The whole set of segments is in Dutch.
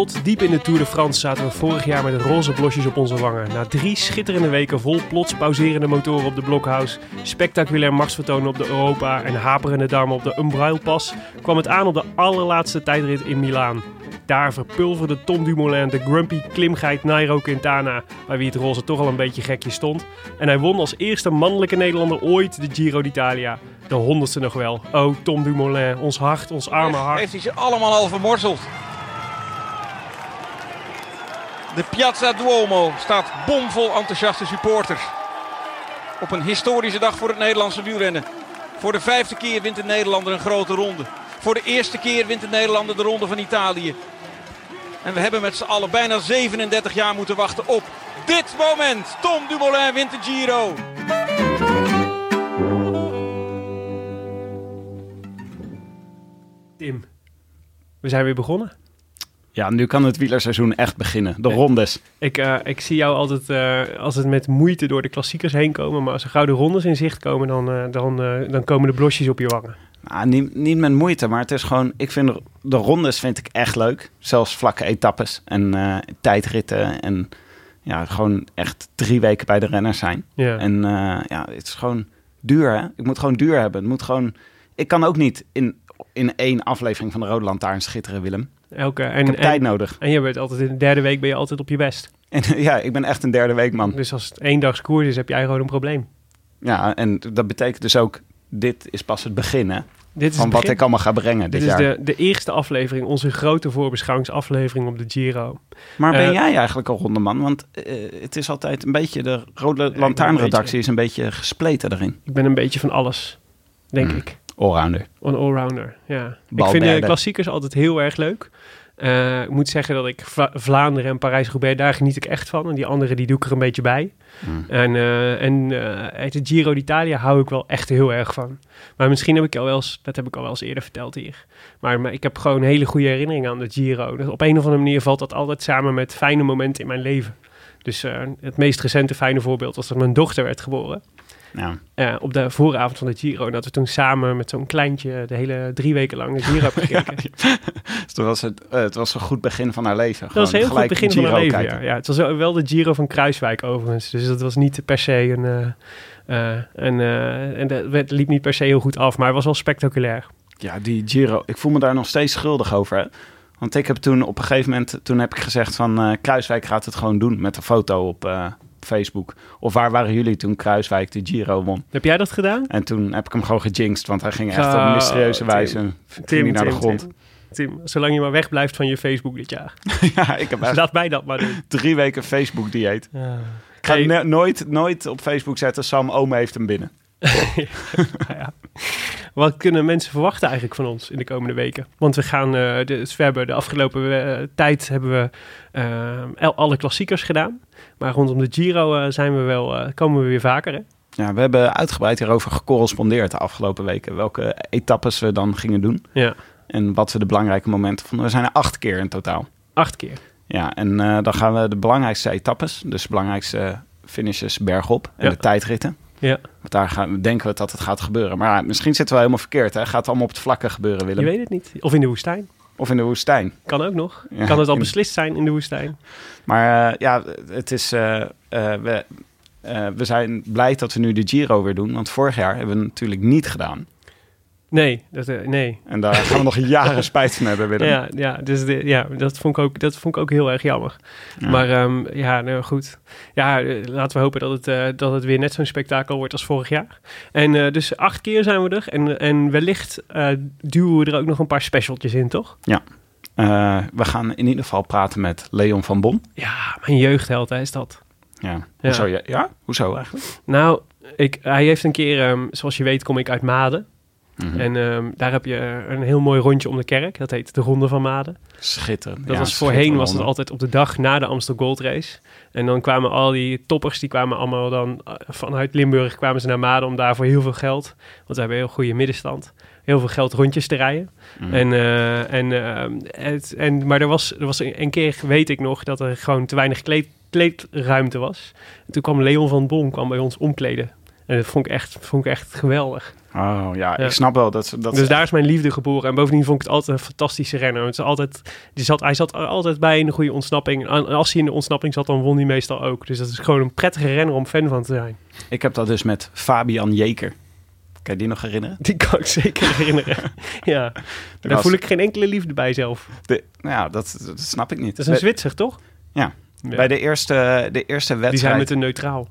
Tot diep in de Tour de France zaten we vorig jaar met roze blosjes op onze wangen. Na drie schitterende weken vol plots pauserende motoren op de Blockhouse, spectaculair machtsvertonen op de Europa en haperende darmen op de Umbrailpas, kwam het aan op de allerlaatste tijdrit in Milaan. Daar verpulverde Tom Dumoulin de grumpy klimgeit Nairo Quintana, bij wie het roze toch al een beetje gekje stond. En hij won als eerste mannelijke Nederlander ooit de Giro d'Italia. De honderdste nog wel. Oh, Tom Dumoulin, ons hart, ons arme hart. Heeft hij ze allemaal al vermorzeld. De Piazza Duomo staat bomvol enthousiaste supporters. Op een historische dag voor het Nederlandse wielrennen. Voor de vijfde keer wint de Nederlander een grote ronde. Voor de eerste keer wint de Nederlander de ronde van Italië. En we hebben met z'n allen bijna 37 jaar moeten wachten op dit moment. Tom Dumoulin wint de Giro. Tim, we zijn weer begonnen. Ja, nu kan het wielerseizoen echt beginnen. De rondes. Ik, eh, ik zie jou altijd, eh, als het met moeite door de klassiekers heen komen. Maar als er gouden rondes in zicht komen, dan, eh, dan, eh, dan komen de blosjes op je wangen. Nou, niet, niet met moeite, maar het is gewoon... Ik vind de, de rondes vind ik echt leuk. Zelfs vlakke etappes en eh, tijdritten. En ja, gewoon echt drie weken bij de renners zijn. Ja. En eh, ja, het is gewoon duur, hè? Ik moet gewoon duur hebben. Het moet gewoon... Ik kan ook niet in, in één aflevering van de Rode Lantaarn schitteren, Willem. Elke, Ik en, heb en, tijd nodig. en je bent altijd in de derde week ben je altijd op je best. En ja, ik ben echt een derde weekman. Dus als het één dags koers is, heb jij gewoon een probleem. Ja, en dat betekent dus ook... Dit is pas het begin, hè? Dit is Van wat ik allemaal ga brengen Dit dit is jaar. de, de eerste aflevering, onze grote voorbeschouwingsaflevering op de Giro. Maar ben Eh, jij eigenlijk al rondeman? Want eh, het is altijd een beetje... De Rode Lantaarnredactie is een beetje gespleten daarin. Ik ben een beetje van alles, denk Hmm. ik. Allrounder. Een allrounder, ja. Ik vind de klassiekers altijd heel erg leuk. Eh, ik moet zeggen dat ik Vla- Vlaanderen en Parijs-Roubaix, daar geniet ik echt van. En die andere, die doe ik er een beetje bij. Mm. En, eh, en eh, de Giro d'Italia hou ik wel echt heel erg van. Maar misschien heb ik al wel eens, dat heb ik al wel eens eerder verteld hier. Maar, maar ik heb gewoon hele goede herinneringen aan de Giro. Dus op een of andere manier valt dat altijd samen met fijne momenten in mijn leven. Dus het meest recente fijne voorbeeld was dat mijn dochter werd geboren. Ja. Eh, op de vooravond van de Giro. En dat we toen samen met zo'n kleintje de hele drie weken lang de Giro hebben gekeken. Dus was het, eh, het was een goed begin van haar leven. Dat was een heel goed begin van haar leven, ja. kijken. ja. Het was wel de Giro van Kruiswijk overigens. Dus dat was niet per se een... eh, en en het liep niet per se heel goed af, maar het was wel spectaculair. Ja, die Giro. Ik voel me daar nog steeds schuldig over. Hè? Want ik heb toen op een gegeven moment... Toen heb ik gezegd van... Kruiswijk gaat het gewoon doen met een foto op Facebook. Of waar waren jullie toen Kruiswijk de Giro won? Heb jij dat gedaan? En toen heb ik hem gewoon gejinxed. Want hij ging echt Oh, op mysterieuze Tim. wijze hij naar de grond. Tim, Tim, zolang je maar wegblijft van je Facebook dit jaar. ja, ik heb echt Laat mij dat maar doen. drie weken Facebook-dieet. Ja. Ik ga Hey. nooit, nooit op Facebook zetten... Sam Ome heeft hem binnen. ja. Wat kunnen mensen verwachten eigenlijk van ons in de komende weken? Want we gaan, eh, dus we hebben de afgelopen eh, tijd hebben we eh, al- alle klassiekers gedaan. Maar rondom de Giro eh, zijn we wel, eh, komen we weer vaker. Hè? Ja, we hebben uitgebreid hierover gecorrespondeerd de afgelopen weken. Welke etappes we dan gingen doen. Ja, En wat we de belangrijke momenten vonden. We zijn er acht keer in totaal. acht keer. Ja, en eh, dan gaan we de belangrijkste etappes. Dus de belangrijkste finishes bergop. En Ja. de tijdritten. Ja, Want daar gaan, denken we dat het gaat gebeuren. Maar ja, misschien zitten we helemaal verkeerd. Hè? Gaat het allemaal op het vlakke gebeuren, je Willem? weet het niet. Of in de woestijn. Of in de woestijn. Kan ook nog. Ja, kan het al in- beslist zijn in de woestijn? Maar eh, ja, het is... eh, eh, we, we zijn blij dat we nu de Giro weer doen. Want vorig jaar hebben we het natuurlijk niet gedaan. Nee, dat, eh, nee. En daar gaan we nog jaren spijt van hebben, Willem. Ja, ja, dus de, ja dat, vond ik ook, dat vond ik ook heel erg jammer. Ja. Maar ehm, ja, nou goed. Ja, eh, laten we hopen dat het, eh, dat het weer net zo'n spektakel wordt als vorig jaar. En dus acht keer zijn we er. En, en wellicht duwen we er ook nog een paar specialtjes in, toch? Eh, we gaan in ieder geval praten met Leon van Bon. Ja, mijn jeugdheld, hè, is dat. Ja. Ja. Hoezo, ja? ja? Hoezo eigenlijk? Nou, ik, hij heeft een keer, ehm, zoals je weet, kom ik uit Maden. Mhm. En ehm, daar heb je een heel mooi rondje om de kerk. Dat heet de Ronde van Maden. Schitterend. Dat Ja, was voorheen was het altijd op de dag na de Amstel Gold Race. En dan kwamen al die toppers, die kwamen allemaal dan eh, vanuit Limburg kwamen ze naar Maden om daar voor heel veel geld, want we hebben een heel goede middenstand, heel veel geld rondjes te rijden. Mhm. En, eh, en, eh, het, en, maar er was, er was een, een keer, weet ik nog, dat er gewoon te weinig kleed, kleedruimte was. En toen kwam Leon van Bon kwam bij ons omkleden. En dat vond ik echt, vond ik echt geweldig. Oh ja, Ja. ik snap wel dat... dat dus daar is mijn liefde geboren. En bovendien vond ik het altijd een fantastische renner. Het is altijd, die zat, hij zat er altijd bij in de goede ontsnapping. En als hij in de ontsnapping zat, dan won hij meestal ook. Dus dat is gewoon een prettige renner om fan van te zijn. Ik heb dat dus met Fabian Jeker. Kan je die nog herinneren? Die kan ik zeker herinneren. ja, daar was- voel ik geen enkele liefde bij zelf. De, nou ja, dat, dat snap ik niet. Dat is een Bij- Zwitser, toch? Ja. Ja. Bij de eerste, de eerste Die zijn wedstrijd... met een neutraal.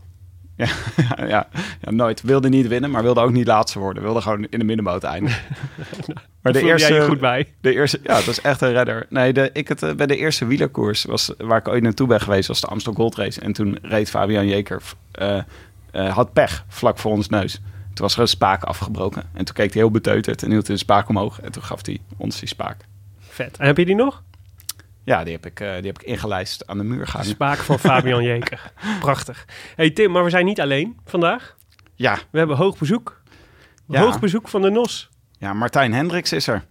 Ja, ja, ja, nooit. Wilde niet winnen, maar wilde ook niet laatste worden. Wilde gewoon in de middenmoot eindigen. maar de jij eerste, je goed bij. de eerste, ja, dat is echt een redder. Nee, de, ik het, eh, bij de eerste wielerkoers was, waar ik ooit naartoe ben geweest, was de Amstel Gold Race. En toen reed Fabian Jeker, eh, eh, had pech vlak voor ons neus. Toen was er een spaak afgebroken. En toen keek hij heel beteuterd en hield hij de spaak omhoog. En toen gaf hij ons die spaak. Vet. En heb je die nog? Ja, die heb ik, eh, die heb ik ingelijst aan de muur gehangen. Spaak van Fabian Jeker. Prachtig. hey Tim, maar we zijn niet alleen vandaag. Ja, We hebben hoog bezoek. Ja. Hoog bezoek van de NOS. Ja, Martijn Hendricks is er.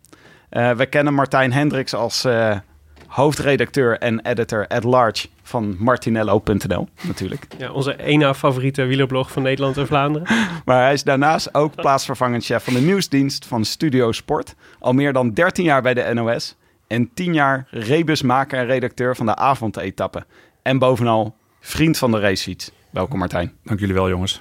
Eh, we kennen Martijn Hendricks als eh, hoofdredacteur en editor at large van Martinello.nl natuurlijk. Ja, onze ene favoriete wielerblog van Nederland en Vlaanderen. Maar hij is daarnaast ook plaatsvervangend chef van de nieuwsdienst van Studio Sport. Al meer dan 13 jaar bij de NOS. En 10 jaar rebusmaker en redacteur van de avondetappe. En bovenal vriend van de racefiets. Welkom Martijn. Dank jullie wel, jongens.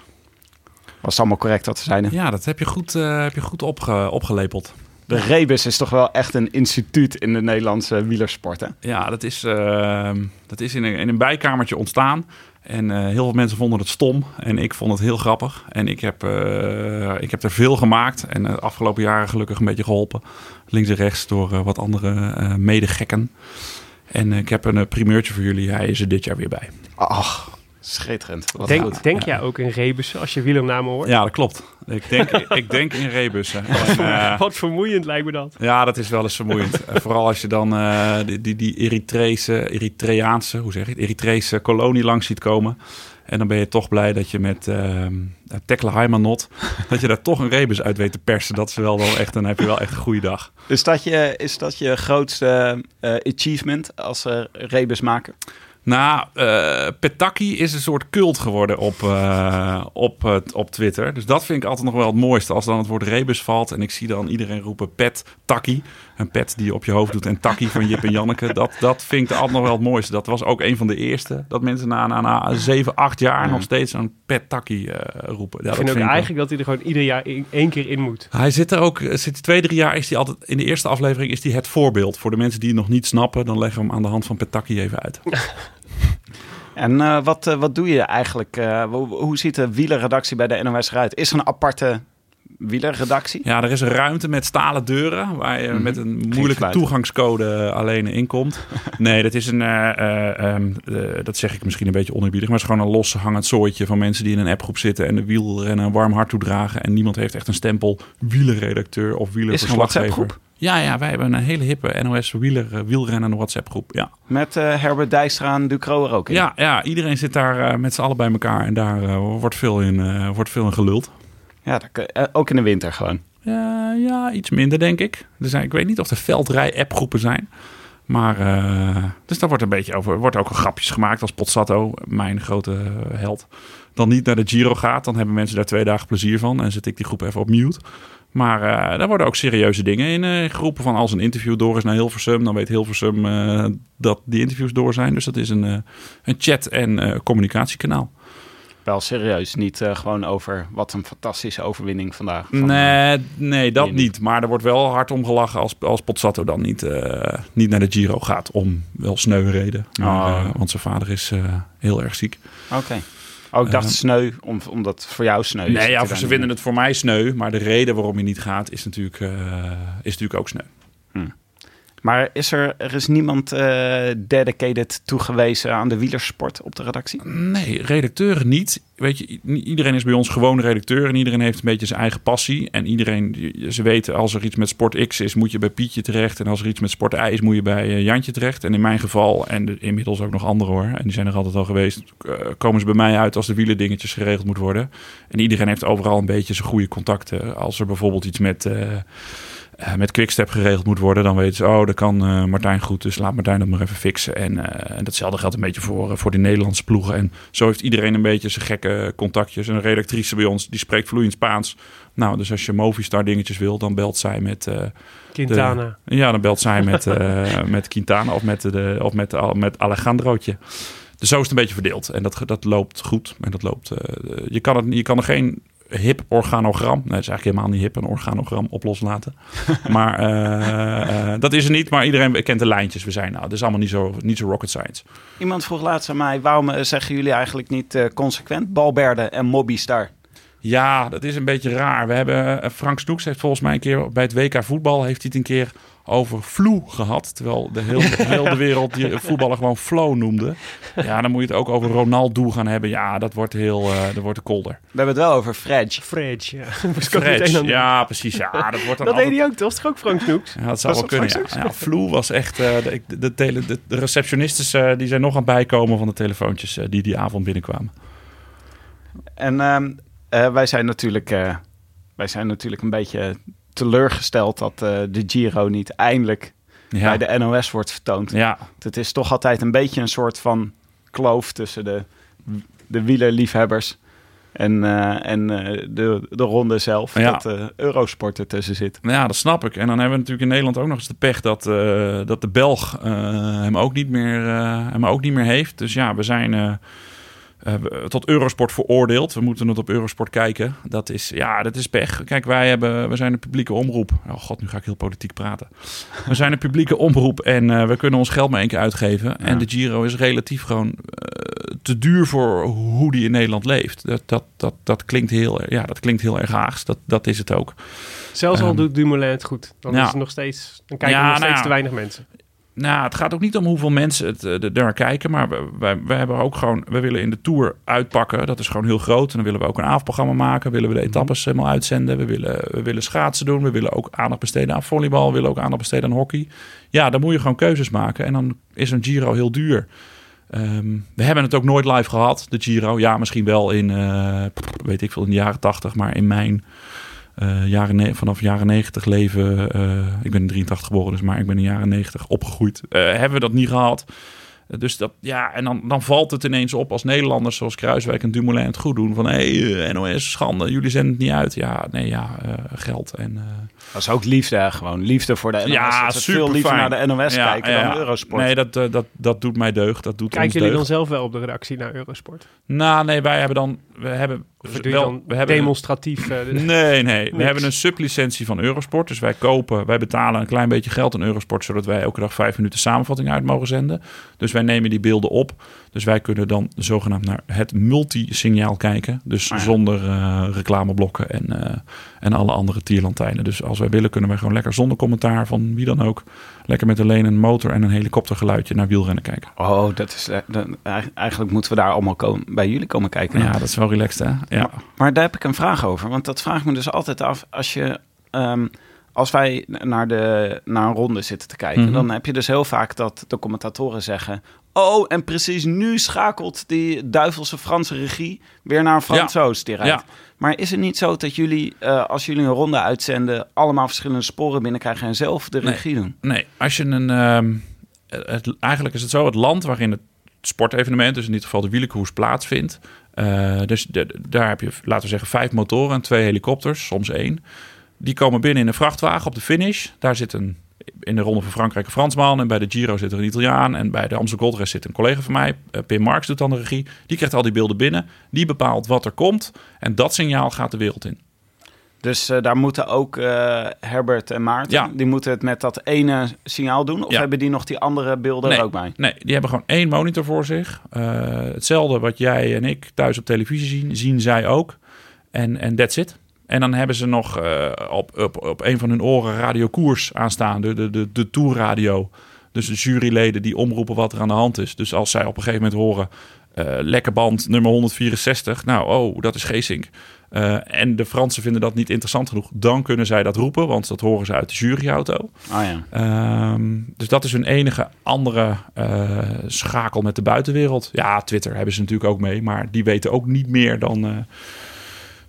Was het allemaal correct wat we zeiden? Ja, dat heb je goed, eh, heb je goed opge- opgelepeld. De rebus is toch wel echt een instituut in de Nederlandse wielersport hè? Ja, dat is, eh, dat is in, een, in een bijkamertje ontstaan. En eh, heel veel mensen vonden het stom. En ik vond het heel grappig. En ik heb, eh, ik heb er veel gemaakt. En de afgelopen jaren gelukkig een beetje geholpen. Links en rechts door eh, wat andere eh medegekken. En eh, ik heb een eh, primeurtje voor jullie. Hij is er dit jaar weer bij. Ach, schitterend. Wat Denk, goed. denk Ja. jij ook in rebussen als je wielernamen hoort? Ja, dat klopt. Ik denk, ik denk in rebussen. En, eh, Wat vermoeiend lijkt me dat. Ja, dat is wel eens vermoeiend. Eh, vooral als je dan eh, die, die, die Eritrese, Eritreaanse, hoe zeg je het, Eritrese kolonie langs ziet komen. En dan ben je toch blij dat je met ehm Tekla Heimanot, dat je daar toch een rebus uit weet te persen. Dat is wel, wel echt, dan heb je wel echt een goede dag. Is dat je, is dat je grootste eh, achievement als uh, rebusmaker? Nou, eh Petaki is een soort cult geworden op, eh, op, het- op Twitter. Dus dat vind ik altijd nog wel het mooiste. Als dan het woord rebus valt en ik zie dan iedereen roepen pet takkie. Een pet die je op je hoofd doet en takkie van Jip en Janneke. Dat, dat vind ik altijd nog wel het mooiste. Dat was ook een van de eerste. Dat mensen na, na, na 7, 8 jaar nog steeds een pet takkie eh, roepen. Ja, ik vind ook eigenlijk dat hij er gewoon ieder jaar in- één keer in moet. hij zit er ook, zit twee, drie jaar is hij altijd, in de eerste aflevering is hij het voorbeeld. Voor de mensen die het nog niet snappen, dan leggen we hem aan de hand van Petaki even uit. En uh, wat, uh, wat doe je eigenlijk? Uh, hoe, hoe, ziet de wielerredactie bij de NOS eruit? Is er een aparte wielerredactie? Ja, er is een ruimte met stalen deuren waar je mm -hmm. met een moeilijke toegangscode alleen inkomt. nee, dat is een, um, dat zeg ik misschien een beetje oneerbiedig, maar het is gewoon een los hangend zooitje van mensen die in een appgroep zitten en de wielrennen een warm hart toedragen. En niemand heeft echt een stempel wielerredacteur of wielerverslaggever. Ja, ja, wij hebben een hele hippe NOS wieler, wielrennen WhatsApp groep. Ja. Met uh, Herbert Dijkstra en Ducro er ook in? Ja, ja iedereen zit daar uh, met z'n allen bij elkaar en daar uh, wordt, veel in, wordt veel in geluld. Ja, dat, ook in de winter gewoon. Ja, ja, iets minder denk ik. Er zijn, ik weet niet of er veldrij-appgroepen zijn. Maar, uh, dus daar wordt een beetje over, wordt ook grapjes gemaakt als Pozzato, mijn grote held, dan niet naar de Giro gaat. Dan hebben mensen daar twee dagen plezier van en zet ik die groep even op mute. Maar uh, daar worden ook serieuze dingen in uh, geroepen van als een interview door is naar Hilversum, dan weet Hilversum dat die interviews door zijn. Dus dat is een, een chat- en communicatiekanaal. Wel serieus, niet uh, gewoon over wat een fantastische overwinning vandaag. Van, nee, nee, dat niet. Maar er wordt wel hard om gelachen als, als Pozzato dan niet, uh, niet naar de Giro gaat. Om wel sneu reden. Maar, oh. want zijn vader is heel erg ziek. Oké. Oh, ik dacht uh, sneu, om, omdat voor jou sneu is. Nee, ja, ze vinden het voor mij sneu. Maar de reden waarom je niet gaat, is natuurlijk, is natuurlijk ook sneu. Hm. Maar is er, is niemand uh, dedicated toegewezen aan de wielersport op de redactie? Nee, redacteuren niet. Weet je, iedereen is bij ons gewoon redacteur en iedereen heeft een beetje zijn eigen passie. En iedereen, ze weten als er iets met Sport X is, moet je bij Pietje terecht. En als er iets met Sport Y is, moet je bij uh, Jantje terecht. En in mijn geval, en de, inmiddels ook nog anderen hoor, en die zijn er altijd al geweest, uh, komen ze bij mij uit als de wielerdingetjes geregeld moet worden. En iedereen heeft overal een beetje zijn goede contacten. Als er bijvoorbeeld iets met met Quickstep geregeld moet worden, dan weten ze, oh, dat kan uh, Martijn goed, dus laat Martijn dat maar even fixen. En, uh, en datzelfde geldt een beetje voor, voor die Nederlandse ploegen. En zo heeft iedereen een beetje zijn gekke contactjes. Een redactrice bij ons, die spreekt vloeiend Spaans. Nou, dus als je Movistar dingetjes wil, dan belt zij met... Quintana. De, ja, dan belt zij met, met Quintana of met, de, of met, met Alejandrootje. Dus zo is het een beetje verdeeld. En dat, dat loopt goed. En dat loopt, je, kan het, je kan er geen hip organogram. Nee, dat is eigenlijk helemaal niet hip, een organogram op loslaten. maar uh, uh, dat is er niet, maar iedereen kent de lijntjes. We zijn nou, dat is allemaal niet zo, niet zo rocket science. Iemand vroeg laatst aan mij, waarom eh, zeggen jullie eigenlijk niet consequent Balberde en Mobbystar? Ja, dat is een beetje raar. We hebben, Frank Snoeks heeft volgens mij een keer bij het WK voetbal, heeft hij het een keer over flu gehad. Terwijl de hele, hele wereld die voetballer gewoon flow noemde. Ja, dan moet je het ook over Ronaldo gaan hebben. Ja, dat wordt heel uh, dat wordt kolder. We hebben het wel over Fredge. Fredge, ja. Fredge, ja, precies. Ja, dat wordt dan dat deed hij ook, toch? Toch ook Frank Snoeks? Ja, dat zou wel kunnen, ja. ja. Flu was echt... Uh, de, de, tele, de, de receptionistes uh, die zijn nog aan het bijkomen van de telefoontjes die die avond binnenkwamen. En ehm, wij zijn natuurlijk... wij zijn natuurlijk een beetje teleurgesteld dat uh, de Giro niet eindelijk ja. bij de NOS wordt vertoond. Ja. Het is toch altijd een beetje een soort van kloof tussen de, de wielerliefhebbers en, uh, en uh, de, de ronde zelf. Ja. Dat uh, Eurosport ertussen zit. Ja, dat snap ik. En dan hebben we natuurlijk in Nederland ook nog eens de pech dat, dat de Belg hem, ook niet meer, hem ook niet meer heeft. Dus ja, we zijn tot Eurosport veroordeeld. We moeten het op Eurosport kijken. Dat is, ja, dat is pech. Kijk, wij hebben, we zijn een publieke omroep. Oh god, nu ga ik heel politiek praten. We zijn een publieke omroep en uh, we kunnen ons geld maar één keer uitgeven. Ja. En de Giro is relatief gewoon uh, te duur voor hoe die in Nederland leeft. Dat, dat, dat, dat, klinkt, heel, ja, dat klinkt heel erg haags. Dat, dat is het ook. Zelfs al um, doet Dumoulin het goed. Dan ja. is het nog steeds, dan kijken ja, nog steeds nou, te weinig mensen. Nou, het gaat ook niet om hoeveel mensen het uh, er kijken. Maar we, wij, wij hebben ook gewoon. We willen in de tour uitpakken. Dat is gewoon heel groot. En dan willen we ook een avondprogramma maken. Willen we de etappes helemaal uitzenden. We willen, we willen schaatsen doen. We willen ook aandacht besteden aan volleybal. We willen ook aandacht besteden aan hockey. Ja, dan moet je gewoon keuzes maken. En dan is een Giro heel duur. Um, we hebben het ook nooit live gehad, de Giro. Ja, misschien wel in, uh, weet ik veel, in de jaren tachtig. Maar in mijn uh, jaren vanaf jaren 90 leven. Uh, ik ben in 83 geboren, dus maar ik ben in de jaren 90 opgegroeid. Uh, hebben we dat niet gehad. Dus dat, ja, en dan, dan valt het ineens op als Nederlanders zoals Kruiswijk en Dumoulin het goed doen. Van hé, hey, NOS, schande, jullie zenden het niet uit. Ja, nee, ja, uh, geld. En, uh... Dat is ook liefde, gewoon. Liefde voor de NOS. Ja, super veel liever fijn. naar de NOS ja, kijken ja, dan Eurosport. Nee, dat, uh, dat, dat doet mij deugd. Dat doet Kijken jullie deugd. dan zelf wel op de redactie naar Eurosport? Nou, nee, wij hebben dan... We hebben wel, we hebben demonstratief. Uh, nee, nee. We hebben een sublicentie van Eurosport. Dus wij kopen, wij betalen een klein beetje geld aan Eurosport, zodat wij elke dag vijf minuten samenvatting uit mogen zenden. Dus wij nemen die beelden op. Dus wij kunnen dan zogenaamd naar het multisignaal kijken. Dus Ah ja. zonder uh, reclameblokken en, uh, en alle andere tierlantijnen. Dus als wij willen, kunnen wij gewoon lekker zonder commentaar van wie dan ook. Lekker met alleen een motor en een helikoptergeluidje naar wielrennen kijken. Oh, dat is, uh, dat, eigenlijk moeten we daar allemaal komen, bij jullie komen kijken. Ja, dat is wel relaxed, hè? Ja. Maar, maar daar heb ik een vraag over. Want dat vraagt me dus altijd af. Als, je, um, als wij naar, de, naar een ronde zitten te kijken... Mhm. dan heb je dus heel vaak dat de commentatoren zeggen... Oh, en precies nu schakelt die duivelse Franse regie weer naar een Fransoos rijdt. Ja. Maar is het niet zo dat jullie, uh, als jullie een ronde uitzenden... allemaal verschillende sporen binnenkrijgen en zelf de regie doen? Nee, als je een... Um, het, eigenlijk is het zo, het land waarin het sportevenement... dus in dit geval de wielerkoers plaatsvindt... Uh, dus de, daar heb je, laten we zeggen, vijf motoren en twee helikopters, soms één. Die komen binnen in een vrachtwagen op de finish. Daar zit een in de Ronde van Frankrijk een Fransman. En bij de Giro zit er een Italiaan. En bij de Amstel Gold Race zit een collega van mij. Uh, Pim Marks doet dan de regie. Die krijgt al die beelden binnen. Die bepaalt wat er komt. En dat signaal gaat de wereld in. Dus uh, daar moeten ook uh, Herbert en Maarten, ja. die moeten het met dat ene signaal doen? Of ja. hebben die nog die andere beelden nee, er ook bij? Nee, die hebben gewoon één monitor voor zich. Uh, hetzelfde wat jij en ik thuis op televisie zien, zien zij ook. En, en that's it. En dan hebben ze nog op, op, op een van hun oren Radio Koers aanstaan, de, de, de, de tourradio. Dus de juryleden die omroepen wat er aan de hand is. Dus als zij op een gegeven moment horen... lekker band nummer 164. Nou, oh, dat is Geesink. Uh, en de Fransen vinden dat niet interessant genoeg. Dan kunnen zij dat roepen, want dat horen ze uit de juryauto. Ah, ja. um, dus dat is hun enige andere uh, schakel met de buitenwereld. Ja, Twitter hebben ze natuurlijk ook mee, maar die weten ook niet meer dan, uh,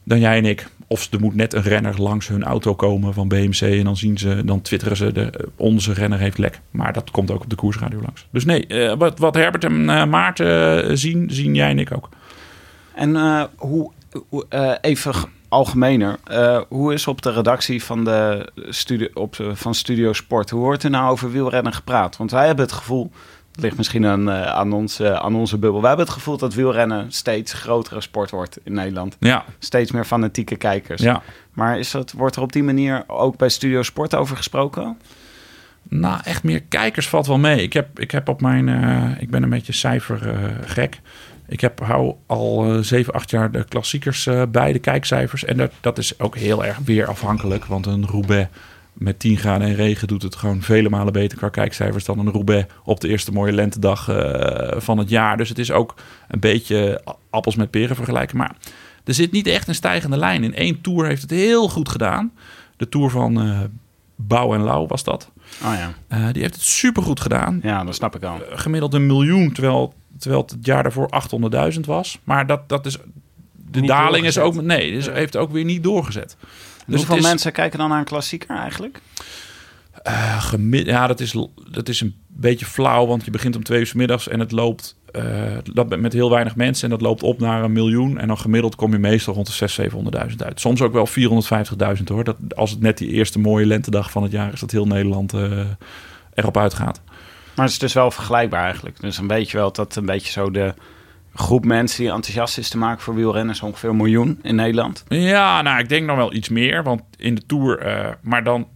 dan jij en ik. Of er moet net een renner langs hun auto komen van BMC en dan zien ze, dan twitteren ze de, onze renner heeft lek. Maar dat komt ook op de koersradio langs. Dus nee, wat, wat Herbert en Maarten zien, zien jij en ik ook. En hoe even algemener. Hoe is op de redactie van, de studio, op, van Studio Sport, hoe wordt er nou over wielrennen gepraat? Want wij hebben het gevoel, ligt misschien aan, uh, aan, ons, aan onze bubbel, wij hebben het gevoel dat wielrennen steeds grotere sport wordt in Nederland. Ja. Steeds meer fanatieke kijkers. Ja. Maar is dat, wordt er op die manier ook bij Studio Sport over gesproken? Nou, echt meer kijkers valt wel mee. Ik, heb, ik, heb op mijn, ik ben een beetje cijfergek. Ik heb, hou al 7, 8 jaar de klassiekers bij, de kijkcijfers. En dat, dat is ook heel erg weer afhankelijk. Want een Roubaix met 10 graden en regen doet het gewoon vele malen beter qua kijkcijfers dan een Roubaix op de eerste mooie lentedag uh, van het jaar. Dus het is ook een beetje appels met peren vergelijken. Maar er zit niet echt een stijgende lijn. In één tour heeft het heel goed gedaan. De tour van uh, Bouw en Lauw was dat. Oh ja. Uh, die heeft het supergoed gedaan. Ja, dat snap ik al. gemiddeld een miljoen, terwijl terwijl het jaar daarvoor 800.000 was. Maar dat, dat is. De niet daling doorgezet. is ook. Nee, dus heeft ook weer niet doorgezet. Dus hoeveel is, mensen kijken dan naar een klassieker eigenlijk? Uh, gemid, ja, dat is, dat is een beetje flauw, want je begint om twee uur s middags en het loopt uh, dat met heel weinig mensen en dat loopt op naar een miljoen. En dan gemiddeld kom je meestal rond de 600.000, 700.000 uit. Soms ook wel 450.000 hoor. Dat, als het net die eerste mooie lentedag van het jaar is, dat heel Nederland uh, erop uitgaat. Maar het is dus wel vergelijkbaar eigenlijk. Dus een beetje wel dat een beetje zo de groep mensen die enthousiast is te maken voor wielrennen is ongeveer een miljoen in Nederland. Ja, nou, ik denk nog wel iets meer, want in de Tour, uh, maar dan,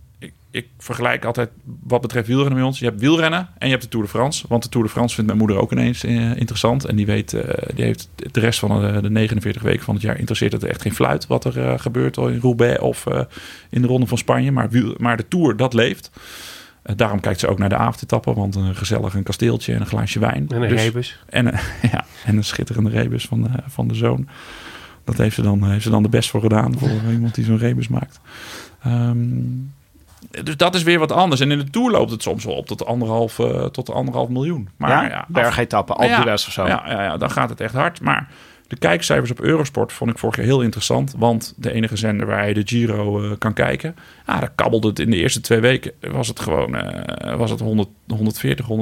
ik, vergelijk altijd wat betreft wielrennen bij ons. Je hebt wielrennen en je hebt de Tour de France, want de Tour de France vindt mijn moeder ook ineens uh, interessant en die weet, uh, die heeft de rest van de, de, 49 weken van het jaar interesseert het echt geen fluit wat er gebeurt in Roubaix of in de Ronde van Spanje, maar, maar de Tour dat leeft. Uh, daarom kijkt ze ook naar de avondetappen, want een gezellig een kasteeltje en een glaasje wijn. En een dus, rebus. En, ja, en een schitterende rebus van de, van de zoon. Dat heeft ze, dan, heeft ze dan de best voor gedaan, voor iemand die zo'n rebus maakt. Um, dus dat is weer wat anders. En in de Tour loopt het soms wel op tot anderhalf, uh, tot anderhalf miljoen. Maar ja, ja bergetappen, Alpe ja, of zo. Ja, ja, ja, dan gaat het echt hard. Maar de kijkcijfers op Eurosport vond ik vorig jaar heel interessant. Want de enige zender waar je de Giro uh, kan kijken. Ja, daar kabbelde het in de eerste twee weken. Was het gewoon uh, was het 100, 140, 150.000.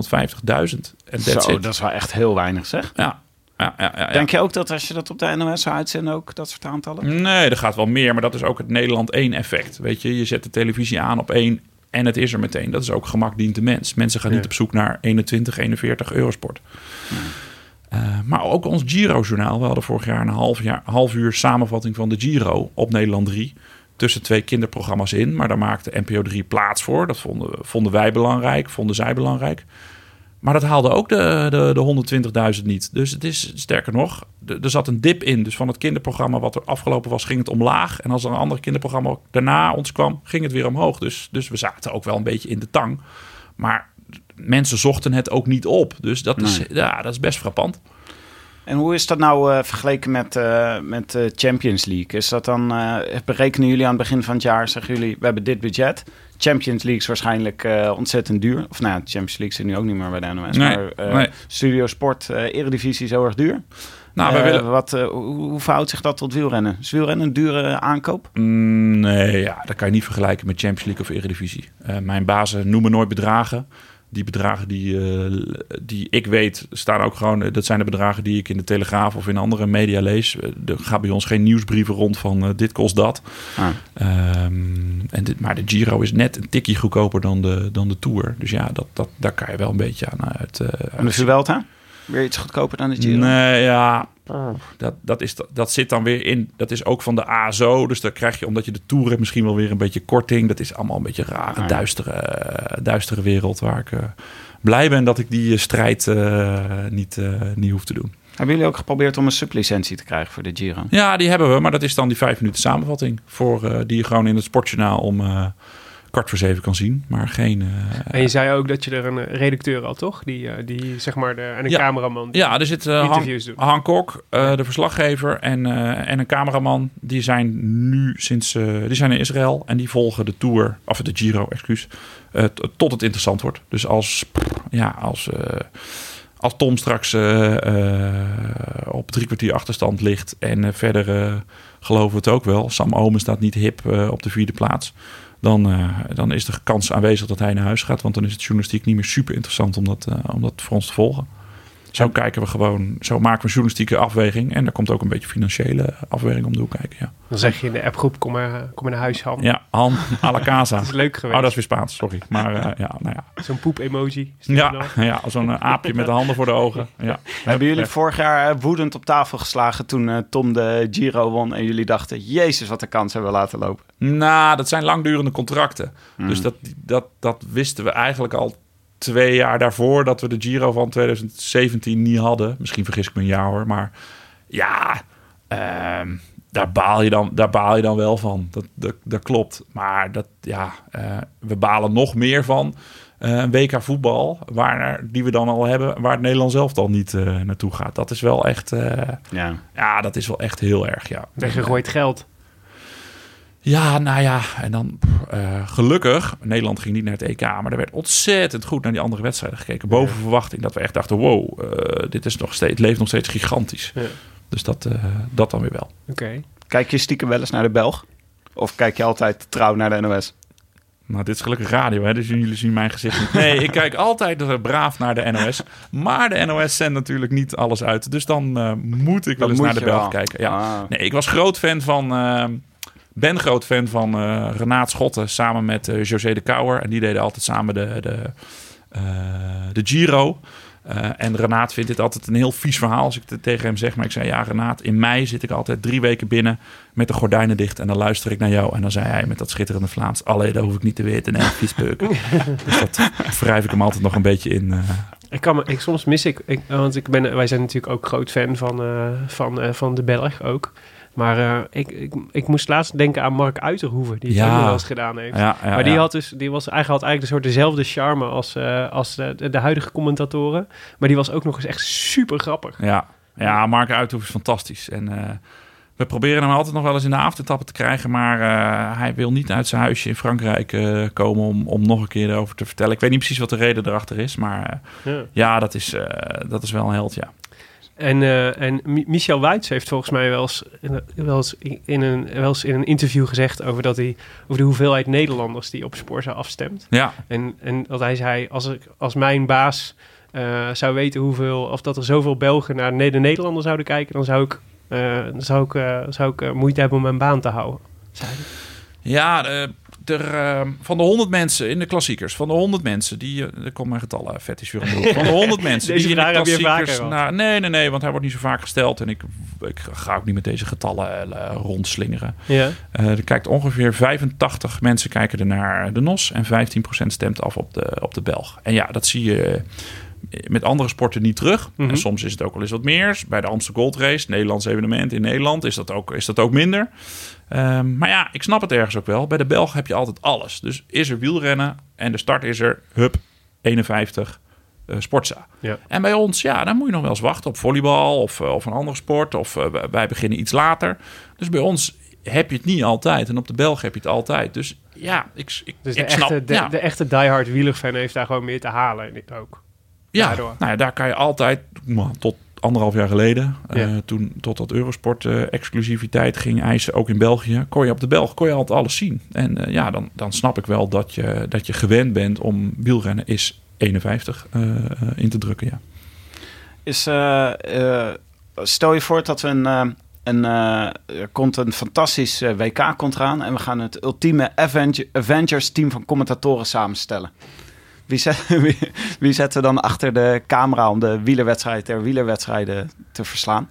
En Zo, dat is wel echt heel weinig zeg. Ja. Ja, ja, ja, Denk je ook dat als je dat op de NOS zou uitzenden, ook dat soort aantallen? Nee, er gaat wel meer, maar dat is ook het Nederland 1 effect. Weet je, je zet de televisie aan op 1 en het is er meteen. Dat is ook gemak dient de mens. Mensen gaan niet op zoek naar 21, 41 Eurosport. Ja. Uh, maar ook ons Giro-journaal. We hadden vorig jaar een half, jaar, half uur samenvatting van de Giro op Nederland 3. Tussen twee kinderprogramma's in. Maar daar maakte NPO 3 plaats voor. Dat vonden, vonden wij belangrijk, vonden zij belangrijk. Maar dat haalde ook de, de, de 120.000 niet. Dus het is sterker nog, er zat een dip in. Dus van het kinderprogramma wat er afgelopen was, ging het omlaag. En als er een ander kinderprogramma daarna ons kwam, ging het weer omhoog. Dus, dus we zaten ook wel een beetje in de tang. Maar mensen zochten het ook niet op. Dus dat, is, ja, dat is best frappant. En hoe is dat nou uh, vergeleken met, uh, met de Champions League? Is dat dan, uh, berekenen jullie aan het begin van het jaar, zeggen jullie, we hebben dit budget. Champions League is waarschijnlijk ontzettend duur. Of nou, Champions League zit nu ook niet meer bij de NOS. Nee, maar nee. Studio Sport, Eredivisie is heel erg duur. Nou, we willen... wat, hoe, hoe verhoudt zich dat tot wielrennen? Is wielrennen een dure aankoop? Mm, nee, ja, dat kan je niet vergelijken met Champions League of Eredivisie. mijn bazen noemen nooit bedragen. Die bedragen die, uh, die ik weet staan ook gewoon... dat zijn de bedragen die ik in de Telegraaf of in andere media lees. Er gaat bij ons geen nieuwsbrieven rond van dit kost dat. Ah. Um, en dit, maar de Giro is net een tikje goedkoper dan de, dan de Tour. Dus ja, dat, dat, daar kan je wel een beetje aan uit... en de Vuelta? Weer iets goedkoper dan de Giro? Nee, ja... Dat, dat, is, dat zit dan weer in. Dat is ook van de ASO. Dus dan krijg je, omdat je de Tour hebt, misschien wel weer een beetje korting. Dat is allemaal een beetje een rare, duistere, duistere wereld. Waar ik uh, blij ben dat ik die strijd uh, niet, uh, niet hoef te doen. Hebben jullie ook geprobeerd om een sublicentie te krijgen voor de Giro? Ja, die hebben we. Maar dat is dan die vijf minuten samenvatting. Voor, die je gewoon in het sportjournaal om kwart voor zeven kan zien, maar geen... Uh, en je zei ook dat je er een redacteur had, toch? Die, uh, die zeg maar, de, en een cameraman. ja, er zit uh, interviews Han, doen. Han Kok, de verslaggever en, en een cameraman. Die zijn nu sinds... die zijn in Israël en die volgen de Tour, of de Giro, excuus, tot het interessant wordt. Dus als, ja, als, als Tom straks op drie kwartier achterstand ligt en verder geloven we het ook wel. Sam Omen staat niet hip op de vierde plaats dan, uh, dan is de kans aanwezig dat hij naar huis gaat. Want dan is het journalistiek niet meer super interessant om dat, om dat voor ons te volgen. Zo kijken we gewoon, zo maken we een journalistieke afweging. En daar komt ook een beetje financiële afweging om de hoek kijken. Ja. Dan zeg je in de appgroep, kom maar, kom maar naar huis, Han. Ja, Han, à la casa. dat is leuk geweest. Oh, dat is weer Spaans, sorry. Maar uh, ja, nou ja. Zo'n poep-emoji. Ja, ja zo'n aapje met de handen voor de ogen. Ja. Hebben jullie vorig jaar woedend op tafel geslagen toen uh, Tom de Giro won en jullie dachten, jezus, wat de kans hebben we laten lopen? Nou, dat zijn langdurende contracten. Mm. Dus dat, dat, dat wisten we eigenlijk al twee jaar daarvoor dat we de Giro van 2017 niet hadden. Misschien vergis ik me een jaar hoor, maar ja, uh, daar, baal je dan, daar baal je dan wel van. Dat, dat, dat klopt. Maar dat, ja, uh, we balen nog meer van uh, een WK voetbal, waar, die we dan al hebben, waar het Nederland zelf dan niet uh, naartoe gaat. Dat is wel echt, ja. ja, dat is wel echt heel erg, ja. Weggegooid geld. Ja, nou ja, en dan uh, gelukkig, Nederland ging niet naar het EK, maar er werd ontzettend goed naar die andere wedstrijden gekeken. Boven verwachting dat we echt dachten, wow, uh, dit is nog steeds, het leeft nog steeds gigantisch. Ja. Dus dat, uh, dat dan weer wel. Oké. Kijk je stiekem wel eens naar de Belg? Of kijk je altijd trouw naar de NOS? Nou, dit is gelukkig radio, hè? dus jullie zien mijn gezicht niet. Nee, ik kijk altijd braaf naar de NOS. Maar de NOS zendt natuurlijk niet alles uit. Dus dan moet ik wel eens naar de Belg kijken. Ja. Ah. Nee, ik was groot fan van ben groot fan van uh, Renaat Schotten samen met uh, José de Kouwer. En die deden altijd samen de, de, uh, de Giro. en Renaat vindt dit altijd een heel vies verhaal als ik het tegen hem zeg. Maar ik zei, ja Renaat, in mei zit ik altijd drie weken binnen met de gordijnen dicht. En dan luister ik naar jou. En dan zei hij met dat schitterende Vlaams... Allee, daar hoef ik niet te weten. Nee, viespeuken. dus dat wrijf ik hem altijd nog een beetje in... Ik kan me, ik, soms mis ik, ik, want ik ben, wij zijn natuurlijk ook groot fan van, van, van de Belg ook. Maar uh, ik, ik, ik, moest laatst denken aan Mark Uiterhoeven, die het ja. ook wel eens gedaan heeft. Ja, ja, maar die had dus, die was eigenlijk, had eigenlijk een soort dezelfde charme als, uh, als de, de, huidige commentatoren. Maar die was ook nog eens echt super grappig. Ja, ja Mark Uiterhoeven is fantastisch. En uh, we proberen hem altijd nog wel eens in de avondetappen te krijgen. Maar hij wil niet uit zijn huisje in Frankrijk komen om, om nog een keer erover te vertellen. Ik weet niet precies wat de reden erachter is. Maar ja, dat, is, dat is wel een held, ja. En, uh, en Michel Wuits heeft volgens mij wel eens, wel, eens in een, wel eens in een interview gezegd over, dat hij, over de hoeveelheid Nederlanders die op Sporza afstemt. Ja. En, en dat hij zei, als, ik, als mijn baas uh, zou weten hoeveel, of dat er zoveel Belgen naar de Nederlander zouden kijken, dan zou ik, uh, zou ik, zou ik moeite hebben om mijn baan te houden. Zei Ja, er, uh, van de 100 mensen in de klassiekers, van de 100 mensen die. Uh, er komt mijn getallen fetish weer omhoog. Van de 100 mensen die in de klassiekers. Nee, nee, nee, want hij wordt niet zo vaak gesteld. En ik, ik ga ook niet met deze getallen uh, rondslingeren. Ja. er kijkt ongeveer 85 mensen kijken er naar de NOS. En 15% stemt af op de, op de Belg. En ja, dat zie je met andere sporten niet terug. En mhm. soms is het ook wel eens wat meer. Bij de Amsterdam Gold Race, Nederlands evenement in Nederland, is dat ook, is dat ook minder. Um, maar ja, ik snap het ergens ook wel. Bij de Belgen heb je altijd alles. Dus is er wielrennen en de start is er, hup, 51 uh, Sportza. Ja. En bij ons, ja, dan moet je nog wel eens wachten op volleybal of, uh, of een andere sport. Of uh, wij beginnen iets later. Dus bij ons heb je het niet altijd. En op de Belgen heb je het altijd. Dus ja, ik, ik, dus de, ik echte, snap... De, ja. de echte diehard wielerfan heeft daar gewoon meer te halen ook. Ja, Daardoor. nou ja, daar kan je altijd tot anderhalf jaar geleden, ja. uh, toen tot dat Eurosport uh, exclusiviteit ging eisen, ook in België, kon je op de Belg kon je altijd alles zien. En uh, ja, dan, dan snap ik wel dat je, dat je gewend bent om wielrennen is 51 in te drukken, ja. Is, stel je voor dat we een... En er komt een fantastisch WK komt eraan. En we gaan het ultieme Avengers team van commentatoren samenstellen. Wie, zet, wie, wie zetten we dan achter de camera om de wielerwedstrijd ter wielerwedstrijden te verslaan?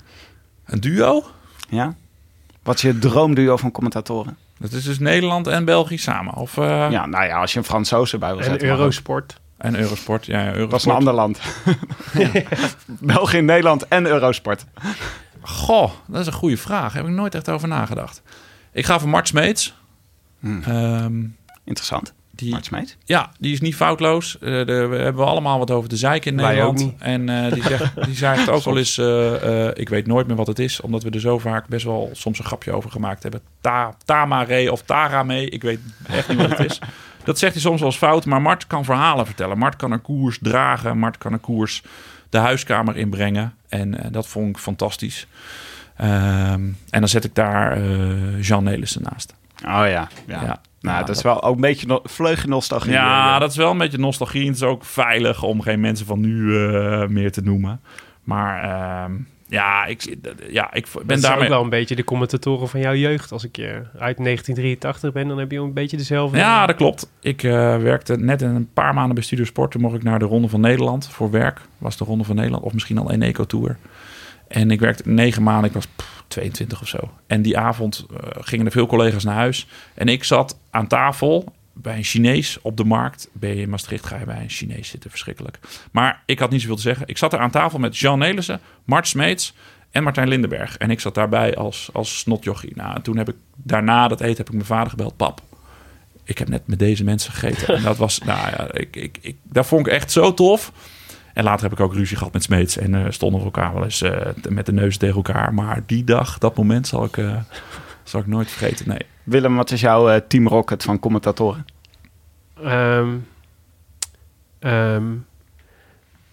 Een duo? Ja. Wat is je droomduo van commentatoren? Dat is dus Nederland en België samen? Of, uh... Ja, nou ja, als je een Fransoos erbij wil zetten. En Eurosport. En Eurosport, ja. Eurosport. Dat is een ander land. België, Nederland en Eurosport. Goh, dat is een goede vraag. Daar heb ik nooit echt over nagedacht. Ik ga voor Mart Smeets. Hmm. Um, Interessant. Die, Mart Ja, die is niet foutloos. Uh, we hebben allemaal wat over de zeik in Nederland. En uh, die, zegt, die zegt ook wel eens... Uh, ik weet nooit meer wat het is. Omdat we er zo vaak best wel soms een grapje over gemaakt hebben. Ta, Tamare of Tarame. Ik weet echt niet wat het is. Dat zegt hij soms wel eens fout. Maar Mart kan verhalen vertellen. Mart kan een koers dragen. Mart kan een koers de huiskamer inbrengen. En dat vond ik fantastisch. Ehm, en dan zet ik daar Jean Nelissen naast. Oh ja, ja. ja. Nou, dat is wel ook een beetje no vleugje nostalgie. Ja, dat is wel een beetje nostalgie. Het is ook veilig om geen mensen van nu uh, meer te noemen. Maar uh, ja, ik, ja, ik ben dat daarmee... ook wel een beetje de commentatoren van jouw jeugd. Als ik je uit 1983 ben, dan heb je een beetje dezelfde... Ja, dat klopt. Ik uh, werkte net een paar maanden bij Studio Sport. Toen mocht ik naar de Ronde van Nederland voor werk. Was de Ronde van Nederland of misschien al een Eco-tour. En ik werkte negen maanden. Ik was... 22 of zo. En die avond uh, gingen er veel collega's naar huis. En ik zat aan tafel bij een Chinees op de markt. Ben je in Maastricht, ga je bij een Chinees zitten. Verschrikkelijk. Maar ik had niet zoveel te zeggen. Ik zat er aan tafel met Jean Nelissen, Mart Smeets en Martijn Lindenberg. En ik zat daarbij als, als snotjochie. Nou, en toen heb ik daarna dat eten heb ik mijn vader gebeld. Pap, ik heb net met deze mensen gegeten. en dat was, nou ja, ik, ik, ik, dat vond ik echt zo tof. En later heb ik ook ruzie gehad met Smeets. En uh, stonden we elkaar wel eens uh, met de neus tegen elkaar. Maar die dag, dat moment zal ik, uh, zal ik nooit vergeten. Nee. Willem, wat is jouw Team Rocket van commentatoren? Um, um,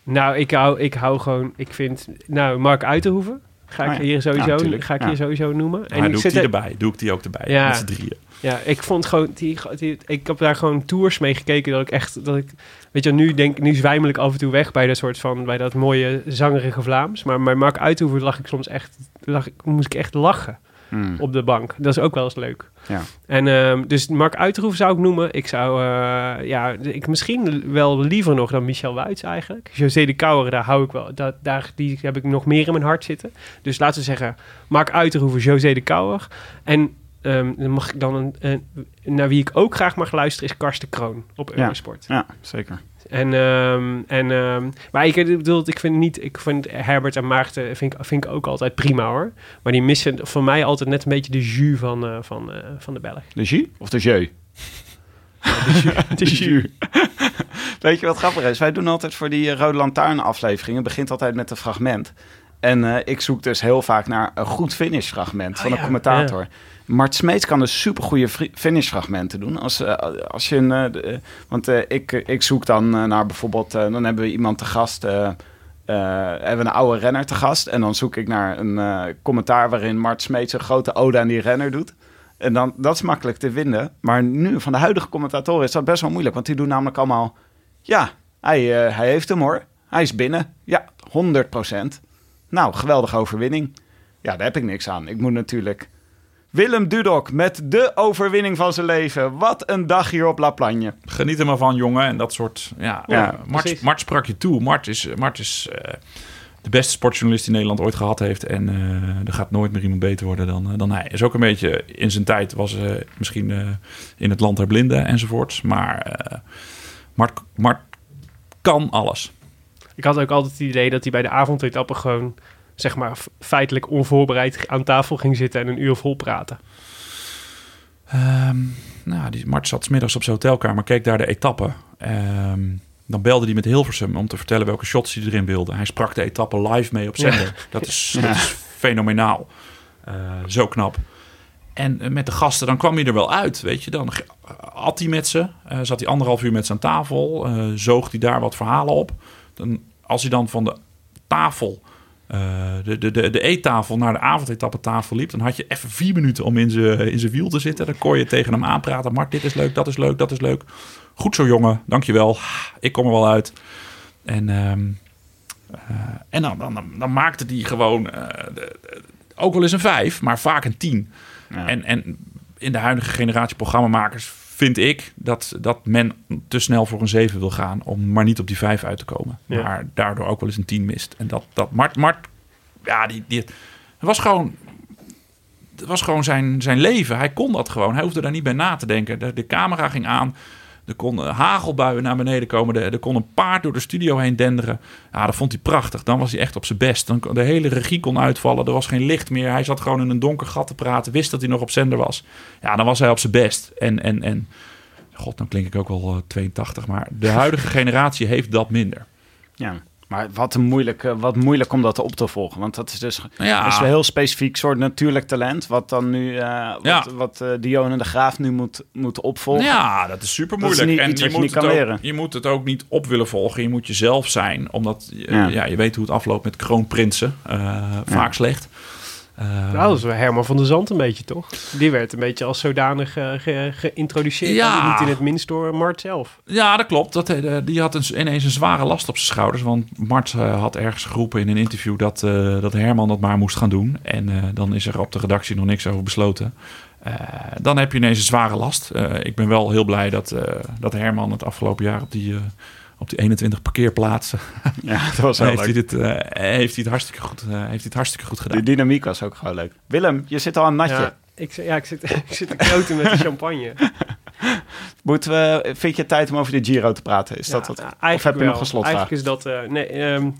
nou, ik hou, ik hou gewoon... Ik vind... Nou, Mark Uiterhoeven ga ik, ah, hier, sowieso, ja, ga ik ja. hier sowieso noemen. En maar doe ik die erbij? Doe ik die ook erbij? Ja. Met z'n drieën. Ja, ik vond gewoon... Die, die, ik heb daar gewoon tours mee gekeken dat ik echt... Dat ik, weet je, nu, denk, nu zwijmel ik af en toe weg bij dat soort van... Bij dat mooie zangerige Vlaams. Maar bij Mark Uiterhoeven lag ik soms echt... Lag, moest ik echt lachen. Hmm. op de bank. Dat is ook wel eens leuk. Ja. En um, dus Mark Uiterhoef zou ik noemen. Ik zou, uh, ja, ik misschien wel liever nog dan Michel Wuits eigenlijk. José de Kouwer, daar hou ik wel, dat, daar, die heb ik nog meer in mijn hart zitten. Dus laten we zeggen, Mark Uiterhoeven, José de Kouwer. En um, dan mag ik dan een, een, naar wie ik ook graag mag luisteren is Karsten Kroon op Eurosport. Ja, ja zeker. En, um, en, um, maar ik bedoel, ik vind niet, ik vind Herbert en Maarten vind ik, vind ik ook altijd prima hoor. Maar die missen voor mij altijd net een beetje de jus van, uh, van, uh, van de Belg. De jus of de jeu? de jus. Weet je wat grappig is? Wij doen altijd voor die Rode Lantaarn afleveringen, begint altijd met een fragment. En uh, ik zoek dus heel vaak naar een goed finish fragment oh, van een ja, commentator. Ja. Mart Smeets kan dus supergoeie finishfragmenten doen. Als, uh, als je een, uh, want ik, ik zoek dan naar bijvoorbeeld, dan hebben we iemand te gast, hebben we een oude renner te gast. En dan zoek ik naar een commentaar waarin Mart Smeets een grote ode aan die renner doet. En dan, dat is makkelijk te vinden. Maar nu, van de huidige commentatoren, is dat best wel moeilijk. Want die doen namelijk allemaal, ja, hij, hij heeft hem hoor. Hij is binnen. Ja, 100% Nou, geweldige overwinning. Ja, daar heb ik niks aan. Ik moet natuurlijk Willem Dudok met de overwinning van zijn leven. Wat een dag hier op La Plagne. Geniet er maar van, jongen. En dat soort... Ja, ja Mart, Mart, sprak je toe. Mart is, Mart is uh, de beste sportjournalist die Nederland ooit gehad heeft. En uh, er gaat nooit meer iemand beter worden dan, uh, dan hij. Is ook een beetje... In zijn tijd was misschien in het land der blinden enzovoorts. Maar Mart, Mart kan alles. Ik had ook altijd het idee dat hij bij de avondetappen gewoon zeg maar feitelijk onvoorbereid aan tafel ging zitten en een uur vol praten? Um, nou, die Mart zat middags op zijn hotelkamer, keek daar de etappe. Um, dan belde hij met Hilversum om te vertellen welke shots hij erin wilde. Hij sprak de etappe live mee op zender. Dat, is, dat is fenomenaal. Uh, zo knap. En eh, met de gasten, dan kwam hij er wel uit, weet je. Dan had hij met ze, uh, zat hij anderhalf uur met ze aan tafel, uh, zoog hij daar wat verhalen op. Dan, als hij dan van de tafel de, de, de, de eettafel naar de avondetappetafel liep... dan had je even vier minuten om in zijn in zijn wiel te zitten. Dan kon je tegen hem aanpraten. Mart, dit is leuk, dat is leuk, dat is leuk. Goed zo, jongen. Dankjewel. Ik kom er wel uit. En, ehm, en dan, dan, dan, maakte hij gewoon ook wel eens een vijf, maar vaak een tien. En, en in de huidige generatie programmamakers vind ik dat, dat men te snel voor een 7 wil gaan om maar niet op die 5 uit te komen. Maar daardoor ook wel eens een 10 mist. En dat, dat Mart, Mart ja, die, die, het was gewoon, het was gewoon zijn, zijn leven. Hij kon dat gewoon. Hij hoefde daar niet bij na te denken. De, de camera ging aan. Er kon hagelbuien naar beneden komen. Er, kon een paard door de studio heen denderen. Ja, dat vond hij prachtig. Dan was hij echt op zijn best. Dan, de hele regie kon uitvallen. Er was geen licht meer. Hij zat gewoon in een donker gat te praten. Wist dat hij nog op zender was. Ja, dan was hij op zijn best. En, en, en god, dan klink ik ook wel 82. Eh, maar de huidige generatie heeft dat minder. Ja. Maar wat, een moeilijk, eh, wat moeilijk om dat op te volgen. Want dat is dus ja. is een heel specifiek soort natuurlijk talent. Wat dan nu, uh, wat, ja. wat uh, Dionne de Graaf nu moet, moet opvolgen. Ja, dat is super moeilijk. en je, moet het ook, je moet het ook niet op willen volgen. Je moet jezelf zijn. Omdat ja. ja je weet hoe het afloopt met kroonprinsen. vaak slecht. Uh, nou, dat is Herman van der Zand een beetje, toch? Die werd een beetje als zodanig ge geïntroduceerd. Ja. Niet in het minst door Mart zelf. Ja, dat klopt. Dat, uh, die had een, ineens een zware last op zijn schouders. Want Mart had ergens geroepen in een interview dat, dat Herman dat maar moest gaan doen. En dan is er op de redactie nog niks over besloten. dan heb je ineens een zware last. ik ben wel heel blij dat, dat Herman het afgelopen jaar op die op die 21 parkeerplaatsen. Ja, dat was heeft, Hij dit, uh, heeft hij het hartstikke goed, uh, heeft hij het hartstikke goed gedaan. De dynamiek was ook gewoon leuk. Willem, je zit al een natje. Ja, ik, ja, ik zit, ik zit te kloten met de champagne. Moeten we, vind je tijd om over de Giro te praten? Is dat wat? Of heb je nog een slotvraag? Eigenlijk is dat... Uh, nee, um,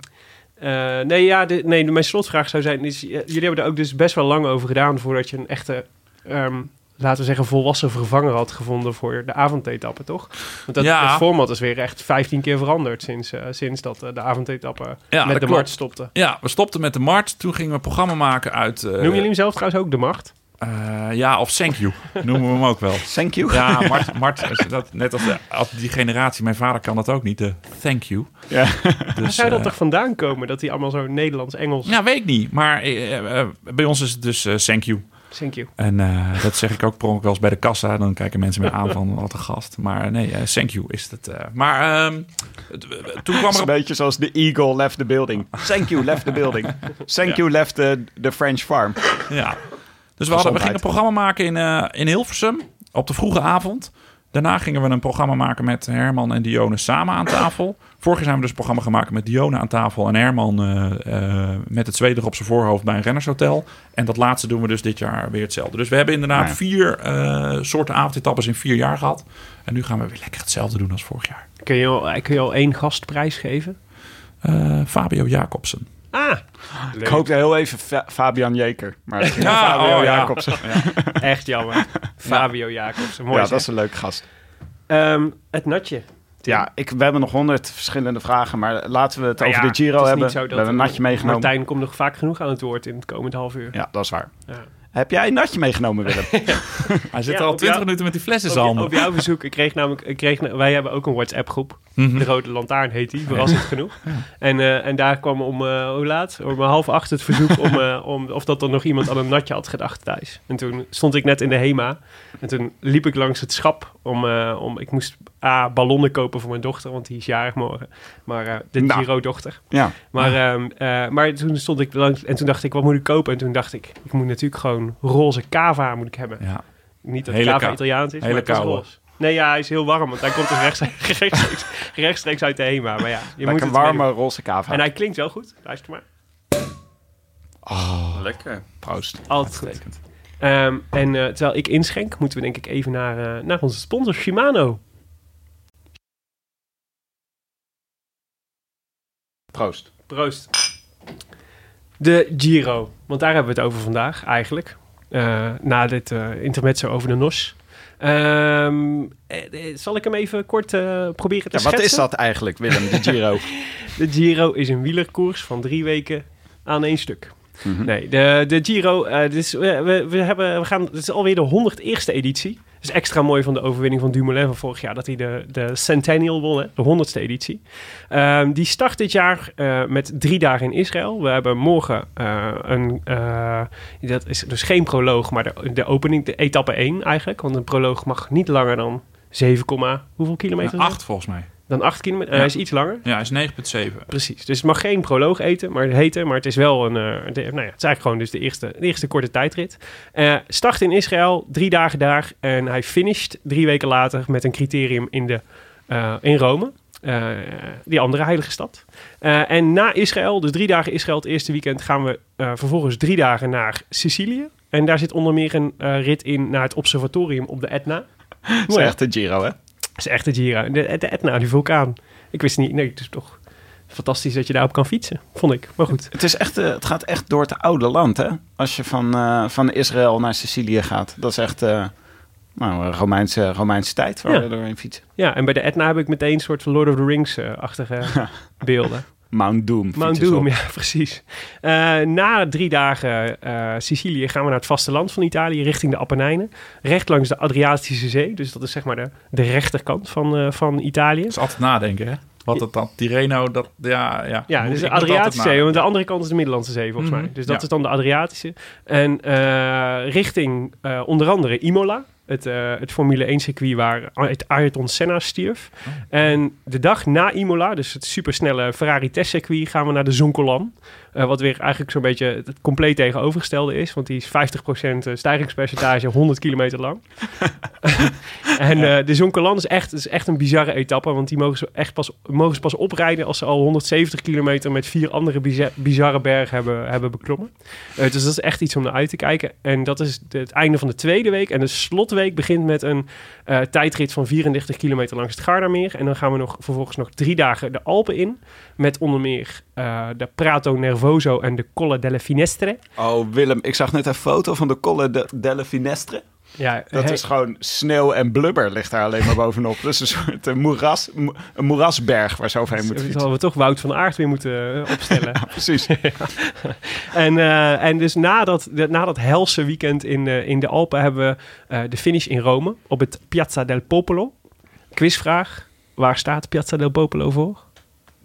uh, nee, ja, de, nee, mijn slotvraag zou zijn... Is, jullie hebben er ook dus best wel lang over gedaan... voordat je een echte um, laten we zeggen, volwassen vervanger had gevonden voor de avondetappe, toch? Want dat, ja. het format is weer echt 15 keer veranderd sinds, uh, sinds dat uh, de avondetappe ja, met de Mart stopte. Ja, we stopten met de Mart. Toen gingen we een programma maken uit... Uh, Noemen jullie hem zelf trouwens ook de Mart? ja, of Thank You noemen we hem ook wel. Thank You? Ja, Mart, Mart dat, net als, de, als die generatie, mijn vader kan dat ook niet, de Thank You. Ja. Dus, Waar zou dat toch vandaan komen, dat hij allemaal zo Nederlands-Engels... Ja, weet ik niet, maar bij ons is het dus Thank You. Thank you. En uh, dat zeg ik ook per wel eens bij de kassa. Dan kijken mensen me aan van wat een gast. Maar nee, uh, thank you is het. Uh, maar um, toen kwam er... een beetje zoals de eagle left the building. Thank you left the building. Thank ja. you left the, the French farm. Ja. Dus we, hadden, we gingen een programma maken in, in Hilversum op de vroege avond. Daarna gingen we een programma maken met Herman en Dione samen aan tafel. Vorig jaar zijn we dus een programma gemaakt met Dione aan tafel en Herman uh, uh, met het zweetig op zijn voorhoofd bij een rennershotel. En dat laatste doen we dus dit jaar weer hetzelfde. Dus we hebben inderdaad vier uh, soorten avondetappes in vier jaar gehad. En nu gaan we weer lekker hetzelfde doen als vorig jaar. Kun je al, kun je al één gastprijs geven? Fabio Jacobsen. Ah, ik hoopte heel even Fabian Jeker. Maar ja, Fabio oh, Jacobsen. Ja. Echt jammer. Fabio Jacobsen. Mooi ja, dat is een leuke gast. Um, het natje. Ja, ik, we hebben nog honderd verschillende vragen, maar laten we het over de Giro hebben. we hebben een natje meegenomen. Martijn komt nog vaak genoeg aan het woord in het komende half uur. Ja, dat is waar. Ja. Heb jij een natje meegenomen, Willem? Hij zit al twintig minuten met die flessen zalm. Op, jouw verzoek. Ik kreeg namelijk, ik kreeg, wij hebben ook een WhatsApp groep. Mhm. De Rode Lantaarn heet die, verrassend genoeg. En, uh, en daar kwam om, uh, hoe laat? Om half acht het verzoek om, uh, om of dat er nog iemand aan een natje had gedacht thuis. En toen stond ik net in de HEMA. En toen liep ik langs het schap om, om ik moest A, ballonnen kopen voor mijn dochter, want die is jarig morgen. Maar de nou, Giro-dochter. Ja. Maar, uh, maar toen stond ik langs en toen dacht ik, wat moet ik kopen? En toen dacht ik, ik moet natuurlijk gewoon roze cava moet ik hebben. Ja. Niet dat Hele cava Italiaans is, Hele maar het is roze. Nee, ja, hij is heel warm, want hij komt dus rechtstreeks, rechtstreeks, rechtstreeks uit de HEMA. Maar ja, je moet een warme roze cava. En hij klinkt wel goed. Luister maar. Oh, lekker. Proost. Altijd goed. Um, en uh, terwijl ik inschenk, moeten we denk ik even naar, uh, naar onze sponsor Shimano. Proost. Proost. De Giro, want daar hebben we het over vandaag eigenlijk. Uh, na dit uh, intermezzo over de NOS. Um, zal ik hem even kort uh, proberen te ja, Wat is dat eigenlijk, Willem, de Giro? de Giro is een wielerkoers van drie weken aan één stuk. Mhm. Nee, de, de Giro, eh, dus we, we, we hebben, we gaan, het is alweer de 101ste editie. Is extra mooi van de overwinning van Dumoulin van vorig jaar, dat hij de, de Centennial won, hè, de 100ste editie. Ehm, die start dit jaar eh, met drie dagen in Israël. We hebben morgen eh, een, eh, dat is dus geen proloog, maar de, de opening, de etappe 1 eigenlijk. Want een proloog mag niet langer dan 7, hoeveel kilometer? is het? acht volgens mij. Dan 8 kilometer, Ja. hij is iets langer. Ja, hij is 9,7. Precies. Dus het mag geen proloog eten, maar, heten, maar het is wel een. eh, de- nou ja, het is eigenlijk gewoon dus de eerste, de eerste korte tijdrit. Eh start in Israël, drie dagen daar. En hij finisht drie weken later met een criterium in, de, eh, in Rome. Eh, die andere heilige stad. Eh, en na Israël, dus drie dagen Israël het eerste weekend, gaan we eh, vervolgens drie dagen naar Sicilië. En daar zit onder meer een eh, rit in naar het observatorium op de Etna. Dat is echt de Giro, hè? Dat is echt de Gira. De, de Etna, die vulkaan. Ik wist niet. Nee, het is toch fantastisch dat je daarop kan fietsen. Vond ik. Maar goed. Het, is echt, eh, het gaat echt door het oude land, hè? Als je van, eh, van Israël naar Sicilië gaat. Dat is echt eh, nou, Romeinse, Romeinse tijd waar Ja. we doorheen fietsen. Ja, en bij de Etna heb ik meteen een soort van Lord of the Rings-achtige beelden. Mount Doom. Mount Doom, ja, precies. Eh, na drie dagen eh, Sicilië gaan we naar het vasteland van Italië, richting de Appenijnen. Recht langs de Adriatische Zee. Dus dat is zeg maar de, de rechterkant van, eh, van Italië. Dat is altijd nadenken, hè? Wat het dan, Tirreno, dat, ja, ja. Ja, dus de Adriatische Zee. Want de andere kant is de Middellandse Zee, volgens Mhm, mij. Dus dat ja. is dan de Adriatische. En eh, richting eh, onder andere Imola. Het, eh, het Formule 1 circuit waar Ay- Ayrton Senna stierf. Oh. En de dag na Imola, dus het supersnelle Ferrari testcircuit, gaan we naar de Zoncolan. Eh, wat weer eigenlijk zo'n beetje het compleet tegenovergestelde is. Want die is 50% stijgingspercentage, 100 kilometer lang. en eh, de Zoncolan is echt, is echt een bizarre etappe. Want die mogen ze, echt pas, mogen ze pas oprijden als ze al 170 kilometer met vier andere biza- bizarre bergen hebben, hebben beklommen. Eh, dus dat is echt iets om naar uit te kijken. En dat is de- het einde van de tweede week. En de slotweek begint met een eh, tijdrit van 34 kilometer langs het Gardameer. En dan gaan we nog, vervolgens nog drie dagen de Alpen in. Met onder meer eh, de Prato En de Colle delle Finestre. Oh, Willem, ik zag net een foto van de Colle de, delle Finestre. Ja, Dat he- is gewoon sneeuw en blubber ligt daar alleen maar bovenop. Is een soort een, moeras, mo- een moerasberg waar ze overheen moet Dan fietsen. zullen we toch Wout van Aert weer moeten eh, opstellen. Precies. En, eh, en dus na dat, na dat helse weekend in, eh, in de Alpen hebben we eh, de finish in Rome op het Piazza del Popolo. Quizvraag. Waar staat Piazza del Popolo voor?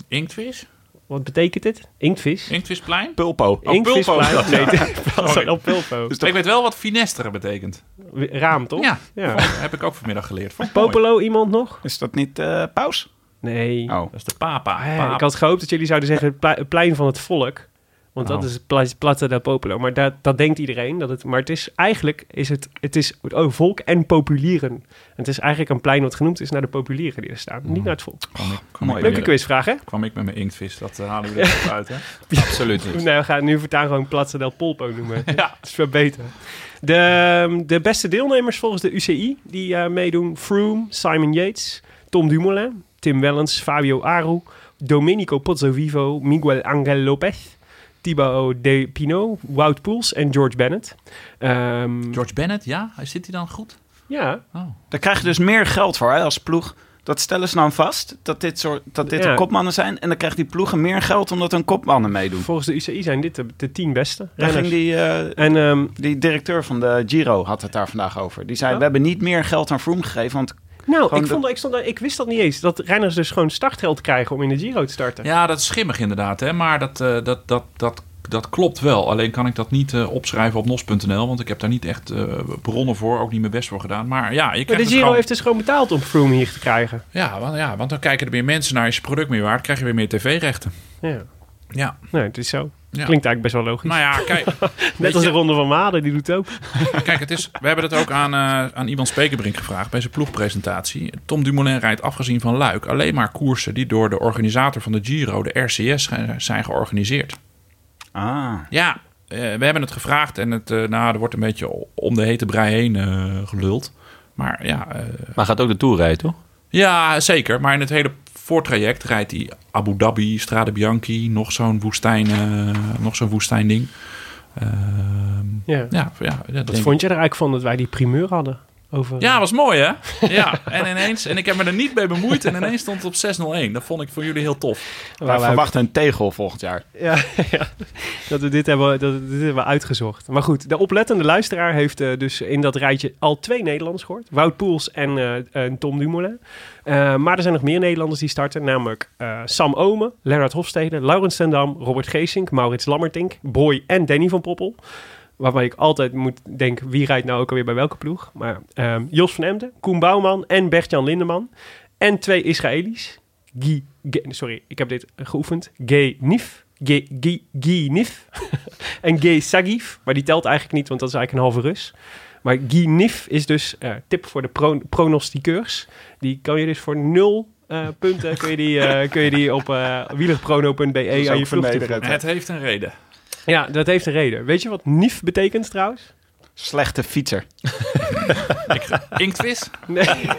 Inktvis? Wat betekent dit? Inktvis? Inktvisplein? Pulpo. Oh, Inktvisplein? Pulpo. Nee, Sorry. del Pulpo. Ik weet wel wat finestere betekent. Raam, toch? Ja, Ja. Vond- heb ik ook vanmiddag geleerd. Vond ik mooi. Popolo iemand nog? Is dat niet eh paus? Nee. Oh. Dat is de papa. Ja, Papa. ik had gehoopt dat jullie zouden zeggen het plein van het volk. Want dat Oh. is Pla- Plaza del Popolo. Maar dat, dat denkt iedereen. Dat het, maar het is eigenlijk is het, het is oh, volk en populieren. En het is eigenlijk een plein wat genoemd is naar de populieren die er staan. Niet naar het volk. Ik Leuke quizvraag, hè? Kwam ik met mijn inktvis. Dat eh, halen we er even uit, hè? Absoluut niet. Nee, we gaan nu voortaan gewoon Plaza del Polpo noemen. Ja. Dat is veel beter. De, de beste deelnemers volgens de UCI die eh, meedoen. Froome, Simon Yates, Tom Dumoulin, Tim Wellens, Fabio Aru, Domenico Pozzovivo, Miguel Angel Lopez, Thibaut De Pinot, Wout Poels en George Bennett. Ehm, George Bennett, ja? Zit hij dan goed? Ja, Oh. Daar krijg je dus meer geld voor hè, als ploeg. Dat stellen ze dan vast, dat dit, soort, dat dit Ja. de kopmannen zijn. En dan krijgt die ploegen meer geld omdat hun kopmannen meedoen. volgens de UCI zijn dit de, de tien beste Daar ging die, eh, En ehm, die directeur van de Giro had het daar vandaag over. Die zei, Oh. we hebben niet meer geld aan Froome gegeven, want nou, Gewoon ik, de- vond, ik, stond, daar- ik wist dat niet eens. Dat renners dus gewoon startgeld krijgen om in de Giro te starten. Ja, dat is schimmig inderdaad, hè? Maar dat, eh, dat, dat, dat, dat klopt wel. Alleen kan ik dat niet eh, opschrijven op nos.nl, want ik heb daar niet echt eh, bronnen voor, ook niet mijn best voor gedaan. Maar ja, je Maar de dus Giro gewoon- heeft dus gewoon betaald om Froome hier te krijgen. Ja want, ja, want dan kijken er meer mensen naar. Is je product meer waard, krijg je weer meer tv-rechten. Ja, Ja, nee, het is zo. Ja. Klinkt eigenlijk best wel logisch. nou ja, kijk, Net als de Ronde van Maden, die doet het ook. kijk het is, we hebben het ook aan, eh aan Ivan Spekerbrink gevraagd bij zijn ploegpresentatie. Tom Dumoulin rijdt afgezien van Luik alleen maar koersen die door de organisator van de Giro, de RCS, zijn- georganiseerd. ah, Ja, eh, we hebben het gevraagd en het, eh, nou, er wordt een beetje om de hete brei heen eh, geluld. Maar ja, eh, Maar gaat ook de Tour rijden, toch? ja, zeker. Maar in het hele voortraject rijdt hij Abu Dhabi, Strade Bianchi, nog zo'n woestijn, eh, nog zo'n woestijnding. Ehm Ja. ja, ja, denk- vond je er eigenlijk van dat wij die primeur hadden? Over... Ja, was mooi hè? Ja, en ineens, en ik heb me er niet mee bemoeid en ineens stond het op 6-0-1. Dat vond ik voor jullie heel tof. Wij verwachten een tegel volgend jaar. Ja, ja, dat we dit hebben, dat we dit hebben uitgezocht. Maar goed, de oplettende luisteraar heeft eh, dus in dat rijtje al twee Nederlanders gehoord. Wout Poels en, eh, en Tom Dumoulin. Eh, maar er zijn nog meer Nederlanders die starten. Namelijk eh, Sam Omen, Lennart Hofstede, Laurens Stendam, Robert Geesink, Maurits Lammertink, Boy en Danny van Poppel. Waarbij ik altijd moet denken, wie rijdt nou ook alweer bij welke ploeg? Maar ehm, Jos van Emden, Koen Bouwman en Bert-Jan Lindeman. En twee Israëli's. Guy, Guy- sorry, ik heb dit geoefend. Gay Nif. Guy, Guy Nif. en Gay Sagif. Maar die telt eigenlijk niet, want dat is eigenlijk een halve Rus. Maar Guy Nif is dus eh, tip voor de pro pronostiqueurs. Die kan je dus voor nul eh, punten kun je die, eh, kun je die op uh, wielerprono.be aan je. Het heeft een reden. Ja, dat heeft een reden. Weet je wat NIF betekent trouwens? Slechte fietser. Inktvis? Nee.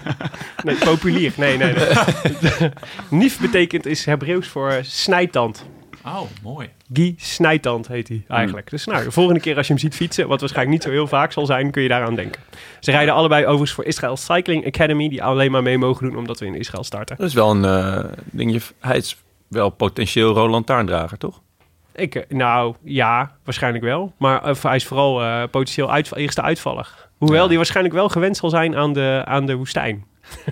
nee, populier. Nee, nee, nee. NIF betekent is Hebreeuws voor eh, snijtand. Oh, mooi. Guy Snijtand heet hij eigenlijk. Dus nou, de volgende keer als je hem ziet fietsen, wat waarschijnlijk niet zo heel vaak zal zijn, kun je daaraan denken. Ze rijden allebei overigens voor Israël Cycling Academy, die alleen maar mee mogen doen omdat we in Israël starten. Dat is wel een eh, dingetje. Hij is wel potentieel Roland Lantaarndrager, toch? Ik, eh, nou ja, waarschijnlijk wel. Maar eh, hij is vooral eh, potentieel eerste uitvaller. Hoewel Ja. die waarschijnlijk wel gewend zal zijn aan de, aan de woestijn.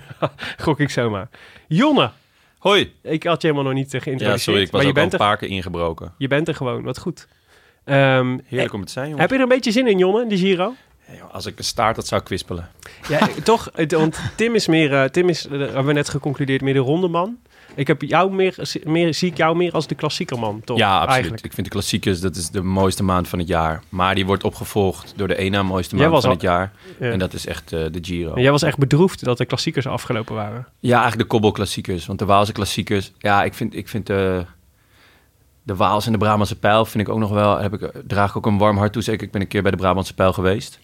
Gok ik zomaar. Jonne, Hoi! ik had je helemaal nog niet eh, Ja, geïntroduceerd. sorry, ik was maar je ook al bent, een er, paar keer ingebroken. je bent er gewoon, wat goed. Ehm, Heerlijk om het te zijn, jongens. heb je er een beetje zin in, Jonne, de Giro? Ja, Als ik een staart had, zou ik kwispelen. Ja, toch, want Tim is meer, Tim is, eh, hebben we net geconcludeerd, meer de ronde man. Ik heb jou meer, meer, zie ik jou meer als de klassiekerman, toch? ja, absoluut. Eigenlijk. Ik vind de klassiekers, dat is de mooiste maand van het jaar. Maar die wordt opgevolgd door de één na mooiste Jij maand was van al- het jaar. Ja. En dat is echt eh, de Giro. En jij was echt bedroefd dat de klassiekers afgelopen waren. Ja, eigenlijk de kobbelklassiekers. Want de Waalse klassiekers... Ja, ik vind, ik vind de, de Waals en de Brabantse Pijl... vind ik ook nog wel... Heb ik, draag ik ook een warm hart toe. Zeker, ik ben een keer bij de Brabantse Pijl geweest.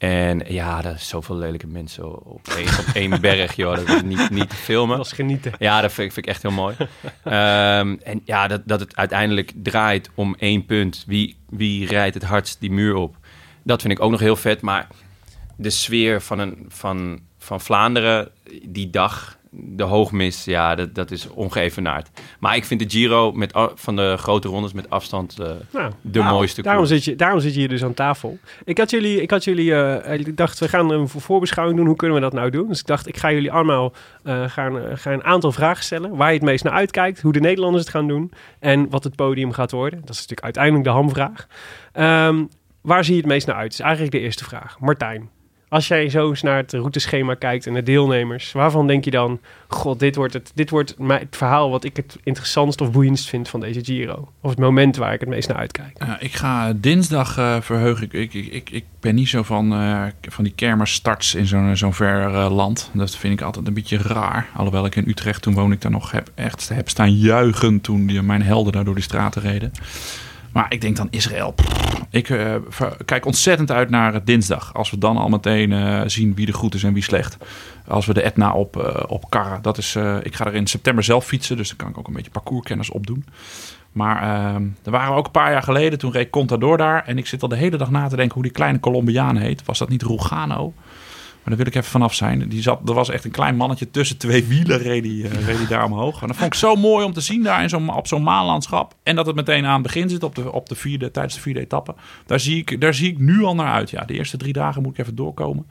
En ja, er is zoveel lelijke mensen op één, op één berg, joh. Dat is niet, niet te filmen. Dat was genieten. Ja, dat vind, ik- vind ik echt heel mooi. Ehm, en ja, dat, dat het uiteindelijk draait om één punt. Wie, wie rijdt het hardst die muur op? Dat vind ik ook nog heel vet. Maar de sfeer van, een, van, van Vlaanderen, die dag, de hoogmis, ja, dat, dat is ongeëvenaard. Maar ik vind de Giro met, van de grote rondes met afstand eh, Nou, de nou, mooiste Daarom koers. zit, je, daarom zit je hier dus aan tafel. Ik had jullie, ik had jullie eh, ik dacht, we gaan een vo- voorbeschouwing doen. Hoe kunnen we dat nou doen? Dus ik dacht, ik ga jullie allemaal eh, gaan, eh, ga een aantal vragen stellen. Waar je het meest naar uitkijkt. Hoe de Nederlanders het gaan doen. En wat het podium gaat worden. Dat is natuurlijk uiteindelijk de hamvraag. Ehm, waar zie je het meest naar uit? Dat is eigenlijk de eerste vraag. Martijn. Als jij zo eens naar het routeschema kijkt en de deelnemers, waarvan denk je dan, god, dit wordt het, dit wordt het verhaal wat ik het interessantst of boeiendst vind van deze Giro? Of het moment waar ik het meest naar uitkijk? Ik ga dinsdag eh verheugen. Ik, ik, ik, ik, ben niet zo van, eh, van die kermerstarts in zo'n zo'n ver eh, land. Dat vind ik altijd een beetje raar. Alhoewel ik in Utrecht, toen woon ik daar nog, heb, echt heb staan juichen toen die, mijn helden daar door die straten reden. Maar ik denk dan Israël. ik eh, kijk ontzettend uit naar dinsdag. Als we dan al meteen eh, zien wie er goed is en wie slecht. Als we de Etna op, eh op karren. Dat is, ik ga er in september zelf fietsen. Dus dan kan ik ook een beetje parcourskennis opdoen. Maar ehm er waren we ook een paar jaar geleden. Toen reed Contador daar. En ik zit al de hele dag na te denken hoe die kleine Colombiaan heet. Was dat niet Rugano? Maar daar wil ik even vanaf zijn. Die zat, er was echt een klein mannetje tussen twee wielen. Die, eh, die daar omhoog. En dat vond ik zo mooi om te zien daar in zo'n, op zo'n maanlandschap. En dat het meteen aan het begin zit op de, op de vierde, tijdens de vierde etappe. Daar zie, ik, daar zie ik nu al naar uit. Ja, de eerste drie dagen moet ik even doorkomen.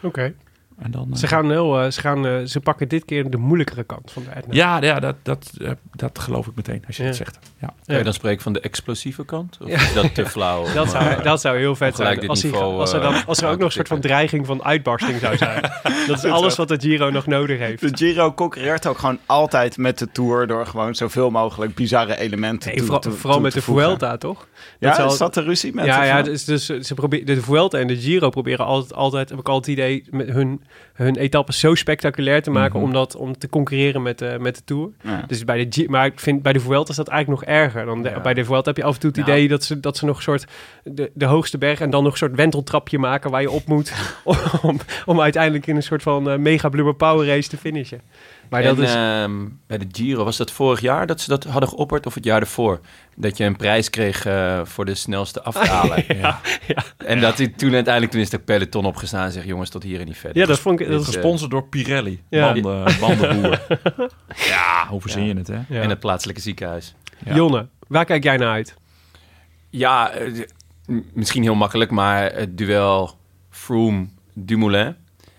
Oké. En dan, eh, Ze, gaan heel, eh, ze, gaan, eh, ze pakken dit keer de moeilijkere kant van de Etna. Ja, ja dat, dat, eh, dat geloof ik meteen als je Ja. het zegt. Ja. Kan je dan spreken van de explosieve kant? Of Ja. is dat te flauw? Dat zou, dat zou heel vet zijn. Als, hij- niveau, als, er dan, eh, als er ook nog een soort van dreiging van uitbarsting zou zijn. Dat is alles wat de Giro nog nodig heeft. De Giro concurreert ook gewoon altijd met de Tour... door gewoon zoveel mogelijk bizarre elementen Nee, toe, vooral, toe- vooral toe met te de. Vuelta, toch? Ja, dat de ruzie met ja, ja dus, dus ze proberen de Vuelta en de Giro proberen altijd, altijd heb ik altijd het idee, met hun, hun etappes zo spectaculair te maken Mhm. om, dat, om te concurreren met, de met de Tour. Ja. Dus bij de G maar ik vind bij de Vuelta is dat eigenlijk nog erger. Dan de- Ja. Bij de Vuelta heb je af en toe het Nou. idee dat ze, dat ze nog een soort de, de hoogste berg en dan nog een soort wenteltrapje maken waar je op moet om, om uiteindelijk in een soort van eh, mega blubber power race te finishen. Maar en, dat is... ehm, bij de Giro, was dat vorig jaar dat ze dat hadden geopperd of het jaar ervoor? Dat je een prijs kreeg eh, voor de snelste afdaler. ja, ja. En dat hij toen uiteindelijk, toen is de peloton opgestaan en zegt, jongens, tot hier en niet verder. ja, dat vond ik... Dat Dit, is, eh, Gesponsord door Pirelli. Ja. Banden, bandenboer. ja, hoe verzin je het, hè? ja. En het plaatselijke ziekenhuis. Ja. Jonne, waar kijk jij naar uit? Ja, eh, misschien heel makkelijk, maar het duel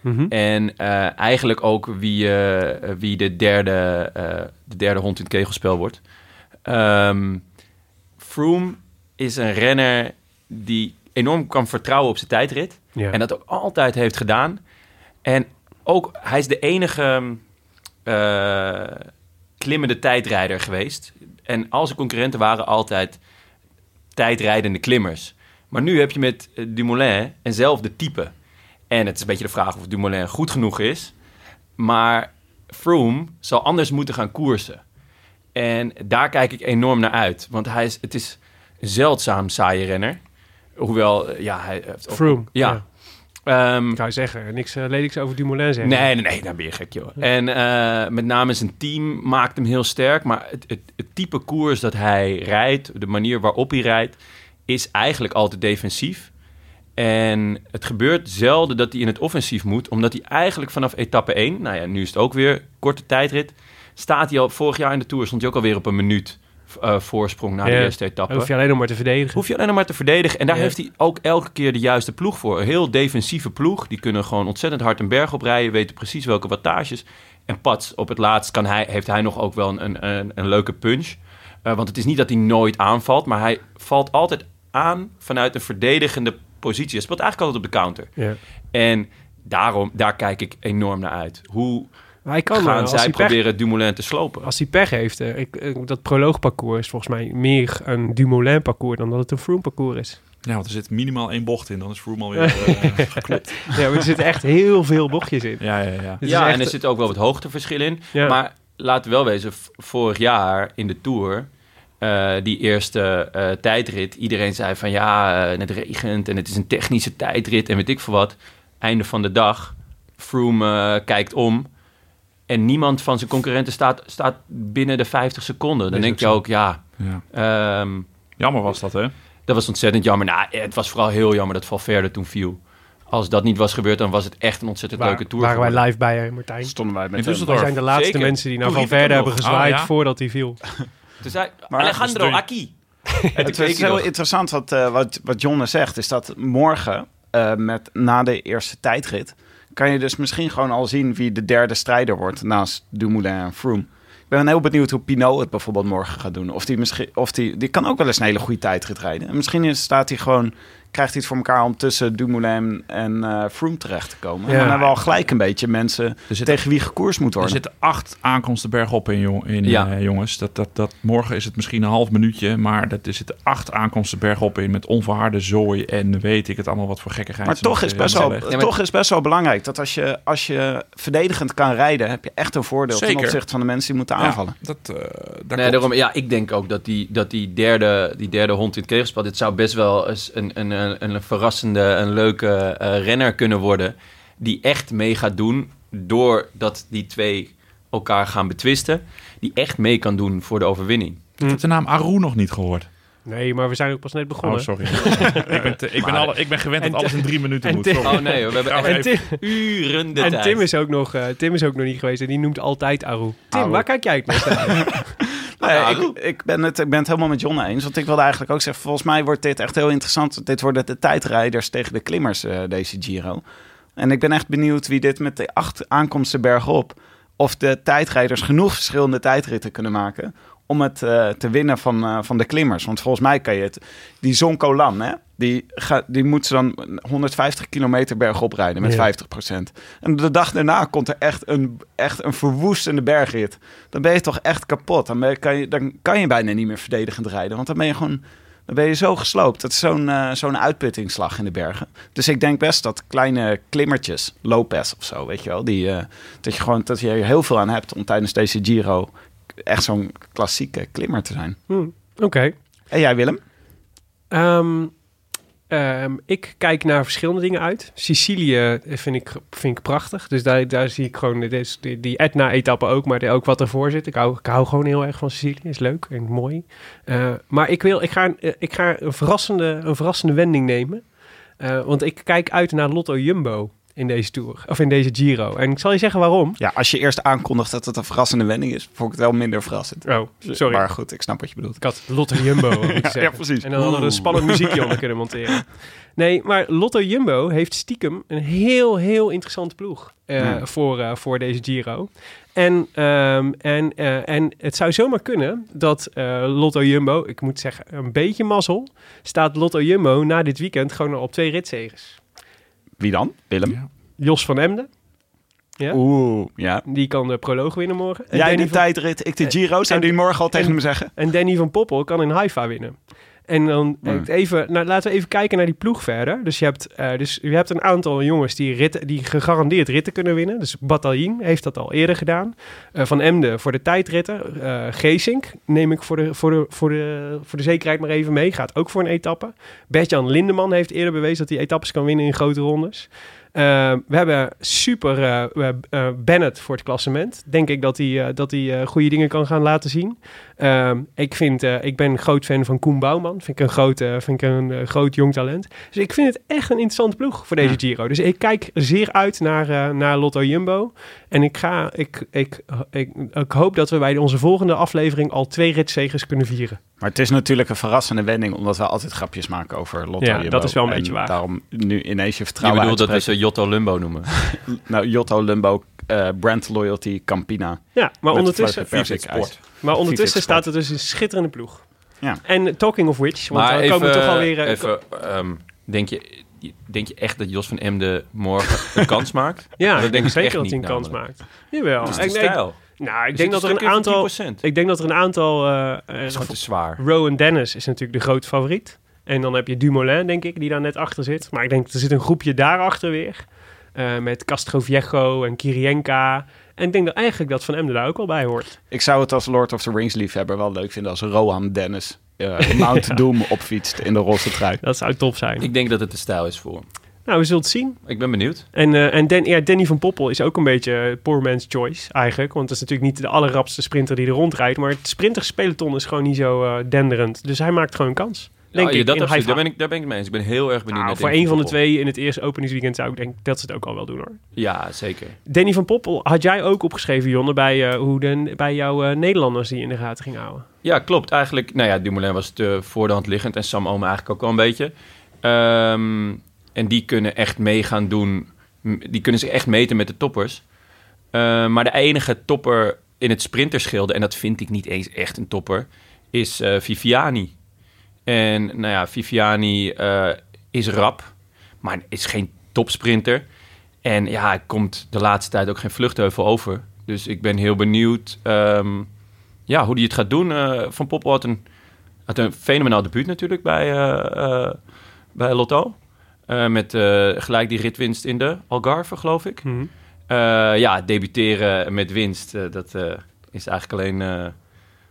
Mhm. En eh, eigenlijk ook wie, eh, wie de, derde, eh, de derde hond in het kegelspel wordt. Ehm Froome is een renner die enorm kan vertrouwen op zijn tijdrit. Ja. En dat ook altijd heeft gedaan. En ook, hij is de enige klimmende tijdrijder geweest. En al zijn concurrenten waren altijd tijdrijdende klimmers. Maar nu heb je met Dumoulin eenzelfde type. En het is een beetje de vraag of Dumoulin goed genoeg is. Maar Froome zal anders moeten gaan koersen. En daar kijk ik enorm naar uit. Want hij is, het is een zeldzaam saaie renner. Hoewel, eh, ja, hij heeft ook- Froome. Ja. Ehm, Ik zou zeggen, niks uh, ledigs over Dumoulin zeggen. Nee, nee, nee, daar ben je gek, joh. En eh, met name zijn team maakt hem heel sterk. Maar het, het, het type koers dat hij rijdt, de manier waarop hij rijdt, is eigenlijk altijd defensief. En het gebeurt zelden dat hij in het offensief moet, omdat hij eigenlijk vanaf etappe 1, nou ja, nu is het ook weer korte tijdrit, staat hij al vorig jaar in de Tour, stond hij ook alweer op een minuut eh, voorsprong na de eerste etappe. Hoef je alleen nog maar te verdedigen. Hoef je alleen nog maar te verdedigen. En daar Ja. heeft hij ook elke keer de juiste ploeg voor. Een heel defensieve ploeg. Die kunnen gewoon ontzettend hard een berg oprijden. Weten precies welke wattages. En pats, op het laatst kan hij, heeft hij nog ook wel een, een, een, een leuke punch. Eh, want het is niet dat hij nooit aanvalt. Maar hij valt altijd aan vanuit een verdedigende positie. Hij speelt eigenlijk altijd op de counter. Ja. En daarom, daar kijk ik enorm naar uit. Hoe hij kan gaan als zij hij pech, proberen Dumoulin te slopen? als hij pech heeft. eh, ik, eh, dat proloogparcours is volgens mij meer een Dumoulin parcours dan dat het een Froome parcours is. Ja, want er zit minimaal één bocht in. Dan is Froome alweer geklopt. Ja, maar er zitten echt heel veel bochtjes in. Ja, ja, ja. ja, echt- en er zit ook wel wat hoogteverschil in. Ja. Maar laten we wel wezen, vorig jaar in de Tour, eh, die eerste eh, tijdrit, iedereen zei van ja, eh, het regent en het is een technische tijdrit en weet ik veel wat. Einde van de dag, Froome eh, kijkt om en niemand van zijn concurrenten staat, staat binnen de 50 seconden. Dan Is denk je ook, ja, ja. ehm, Jammer was dat, hè? dat was ontzettend jammer. Nou, het was vooral heel jammer dat Valverde toen viel. Als dat niet was gebeurd, dan was het echt een ontzettend Waar- leuke Tour waren wij live bij, Martijn? Stonden wij met. Wij zijn de laatste Zeker. mensen die naar Toen Van riep ik Verde hem hebben gezwaaid Oh, ja. voordat hij viel. Maar- Alejandro Dus Aki. Het is heel interessant wat, eh, wat, wat Jonne zegt. Is dat morgen, eh, met, na de eerste tijdrit... kan je dus misschien gewoon al zien wie de derde strijder wordt... naast Dumoulin en Froome. Ik ben heel benieuwd hoe Pinot het bijvoorbeeld morgen gaat doen. Of die, misschien, of die, die kan ook wel eens een hele goede tijdrit rijden. En misschien is- staat hij gewoon, krijgt hij het voor elkaar... om tussen Dumoulin en eh Froome terecht te komen. En Ja. dan hebben we al gelijk een beetje mensen... Er zitten, tegen wie gekoerst moet er worden. zitten acht aankomsten bergop in, jong, in Ja. eh, jongens. Dat, dat, dat, morgen is het misschien een half minuutje, maar dat, er zitten acht aankomsten bergop in met onverharde zooi en weet ik het allemaal wat voor gekkigheid. Maar toch is, eh, best wel, leggen. Ja, maar- toch is best wel belangrijk dat als je, als je verdedigend kan rijden, heb je echt een voordeel ten opzichte van de mensen die moeten Ja, aanvallen. dat, eh daar Nee, daarom, ja, ik denk ook dat die, dat die, derde, die derde hond in het kegelspel... dit zou best wel eens een, een, een, een verrassende, een leuke eh, renner kunnen worden... die echt mee gaat doen doordat die twee elkaar gaan betwisten... die echt mee kan doen voor de overwinning. Ik heb de naam Aru nog niet gehoord. Nee, maar we zijn ook pas net begonnen. Oh, sorry. ik, ben te- ik, ben alle, ik ben gewend En dat alles in drie minuten en moet. Sorry. Oh nee, we hebben echt en Tim, uren de en tijd. Tim, is ook nog, eh, Tim is ook nog niet geweest en die noemt altijd Aru. Tim, Aru. waar kijk jij het meest naar? Nee, Ja, ik, ik, ben het, ik ben het helemaal met John eens. Want ik wilde eigenlijk ook zeggen, volgens mij wordt dit echt heel interessant. Dit worden de tijdrijders tegen de klimmers, eh, deze Giro. En ik ben echt benieuwd wie dit met de acht aankomsten bergop... of de tijdrijders genoeg verschillende tijdritten kunnen maken... om het eh, te winnen van, eh, van de klimmers. Want volgens mij kan je het... Die Zoncolan, hè? Die, ga, die moet ze dan 150 kilometer bergop rijden met Ja. 50%. En de dag daarna komt er echt een, echt een verwoestende bergrit. Dan ben je toch echt kapot. Dan, je- kan je, dan kan je bijna niet meer verdedigend rijden. Want dan ben je gewoon dan ben je zo gesloopt. Dat is zo'n eh, zo'n uitputtingsslag in de bergen. Dus ik denk best dat kleine klimmertjes, Lopez of zo, weet je wel, die, eh, dat je gewoon dat je er heel veel aan hebt om tijdens deze Giro echt zo'n klassieke klimmer te zijn. Hm, Oké. En jij Willem? Ehm, ehm, ik kijk naar verschillende dingen uit. Sicilië vind ik, vind ik prachtig. Dus daar, daar zie ik gewoon die, Etna-etappe ook, maar ook wat ervoor zit. Ik hou, ik hou gewoon heel erg van Sicilië. Is leuk en mooi. Uh, maar ik, wil, ik, ga, ik ga een, verrassende, een verrassende wending nemen. Want ik kijk uit naar Lotto Jumbo in deze Tour. Of in deze Giro. En ik zal je zeggen waarom. Ja, als je eerst aankondigt dat het een verrassende wending is, vond ik het wel minder verrassend. Oh, sorry. Maar goed, ik snap wat je bedoelt. Ik had Lotto Jumbo ja, ja, precies. En dan hadden we een spannend muziekje onder kunnen monteren. Nee, maar Lotto Jumbo heeft stiekem een heel, heel interessante ploeg uh, ja. voor, uh, voor deze Giro. En, um, en, uh, en het zou zomaar kunnen dat Lotto Jumbo, ik moet zeggen, een beetje mazzel, staat Lotto Jumbo na dit weekend gewoon al op twee ritzegers. Wie dan? Willem? Ja. Jos van Emden. Ja? Oeh, ja. Die kan de proloog winnen morgen. En Jij Danny van... tijdrit, ik de Giro. Zou die morgen al tegen en, hem zeggen? En Danny van Poppel kan in Haifa winnen. En dan hmm. even, nou, laten we even kijken naar die ploeg verder. Dus je hebt, uh, dus je hebt een aantal jongens die, ritten, die gegarandeerd ritten kunnen winnen. Dus Bataljon heeft dat al eerder gedaan. Uh, van Emden voor de tijdritten. Uh, Geesink neem ik voor de, voor, de, voor, de, voor de zekerheid maar even mee. Gaat ook voor een etappe. Bertjan Lindeman heeft eerder bewezen dat hij etappes kan winnen in grote rondes. Uh, we hebben super uh, uh, Bennett voor het klassement. Denk ik dat hij, dat hij goede dingen kan gaan laten zien. Ehm, ik, vind, ik ben een groot fan van Koen Bouwman. Vind ik een groot, vind ik een groot jong talent. Dus ik vind het echt een interessante ploeg voor deze ja. Giro. Dus ik kijk zeer uit naar, naar Lotto Jumbo. En ik, ga, ik, ik, ik, ik hoop dat we bij onze volgende aflevering al twee ritzegers kunnen vieren. Maar het is natuurlijk een verrassende wending, omdat we altijd grapjes maken over Lotto ja, Jumbo. dat is wel een beetje waar. daarom nu ineens je vertrouwen Je bedoelt dat we ze Jotto Lumbo noemen? nou, Jotto Lumbo, uh, Brand Loyalty, Campina. Ja, maar ondertussen, maar ondertussen staat er dus een schitterende ploeg. Ja. En talking of which, want maar dan komen we toch alweer... Uh, even, um, denk je... Denk je echt dat Jos van Emden morgen een kans maakt? Ja, dat denk ik zeker dat hij een kans maakt. Jawel. Dat is de stijl. Nou, ik denk dat er een aantal. Ik denk dat er een aantal. Uh, is gewoon te zwaar. Rowan Dennis is natuurlijk de grote favoriet. En dan heb je Dumoulin, denk ik, die daar net achter zit. Maar ik denk, er zit een groepje daarachter weer. Uh, met Castroviejo en Kirienka. En ik denk dat eigenlijk dat Van Emden daar ook wel bij hoort. Ik zou het als Lord of the Rings liefhebber wel leuk vinden als Rohan Dennis uh, Mount ja. Doom opfietst in de roze trui. Dat zou tof zijn. Ik denk dat het de stijl is voor hem. Nou, we zullen het zien. Ik ben benieuwd. En, uh, en Dan, ja, Danny van Poppel is ook een beetje poor man's choice eigenlijk. Want dat is natuurlijk niet de allerrapste sprinter die er rondrijdt. Maar het sprinterspeloton is gewoon niet zo uh, denderend. Dus hij maakt gewoon een kans. Denk ja, ik, dat absoluut, daar, ben ik, daar ben ik mee eens. Ik ben heel erg benieuwd nou, naar Voor een van de twee in het eerste openingsweekend zou ik denken dat ze het ook al wel doen hoor. Ja, zeker. Danny van Poppel had jij ook opgeschreven, Jonne, bij, uh, hoe de, bij jouw uh, Nederlanders die in de gaten ging houden. Ja, klopt. Eigenlijk, nou ja, Dumoulin was te voor de hand liggend en Sam Omen eigenlijk ook wel een beetje. Um, en die kunnen echt mee gaan doen. Die kunnen zich echt meten met de toppers. Uh, maar de enige topper in het sprinterschilde, en dat vind ik niet eens echt een topper, is Viviani. En nou ja, Viviani uh, is rap, maar is geen topsprinter. En ja, hij komt de laatste tijd ook geen vluchtheuvel over. Dus ik ben heel benieuwd um, ja, hoe hij het gaat doen. Van Poppel had een, had een fenomenaal debuut natuurlijk bij, bij Lotto. Met gelijk die ritwinst in de Algarve, geloof ik. Mm -hmm. uh, ja, debuteren met winst, dat is eigenlijk alleen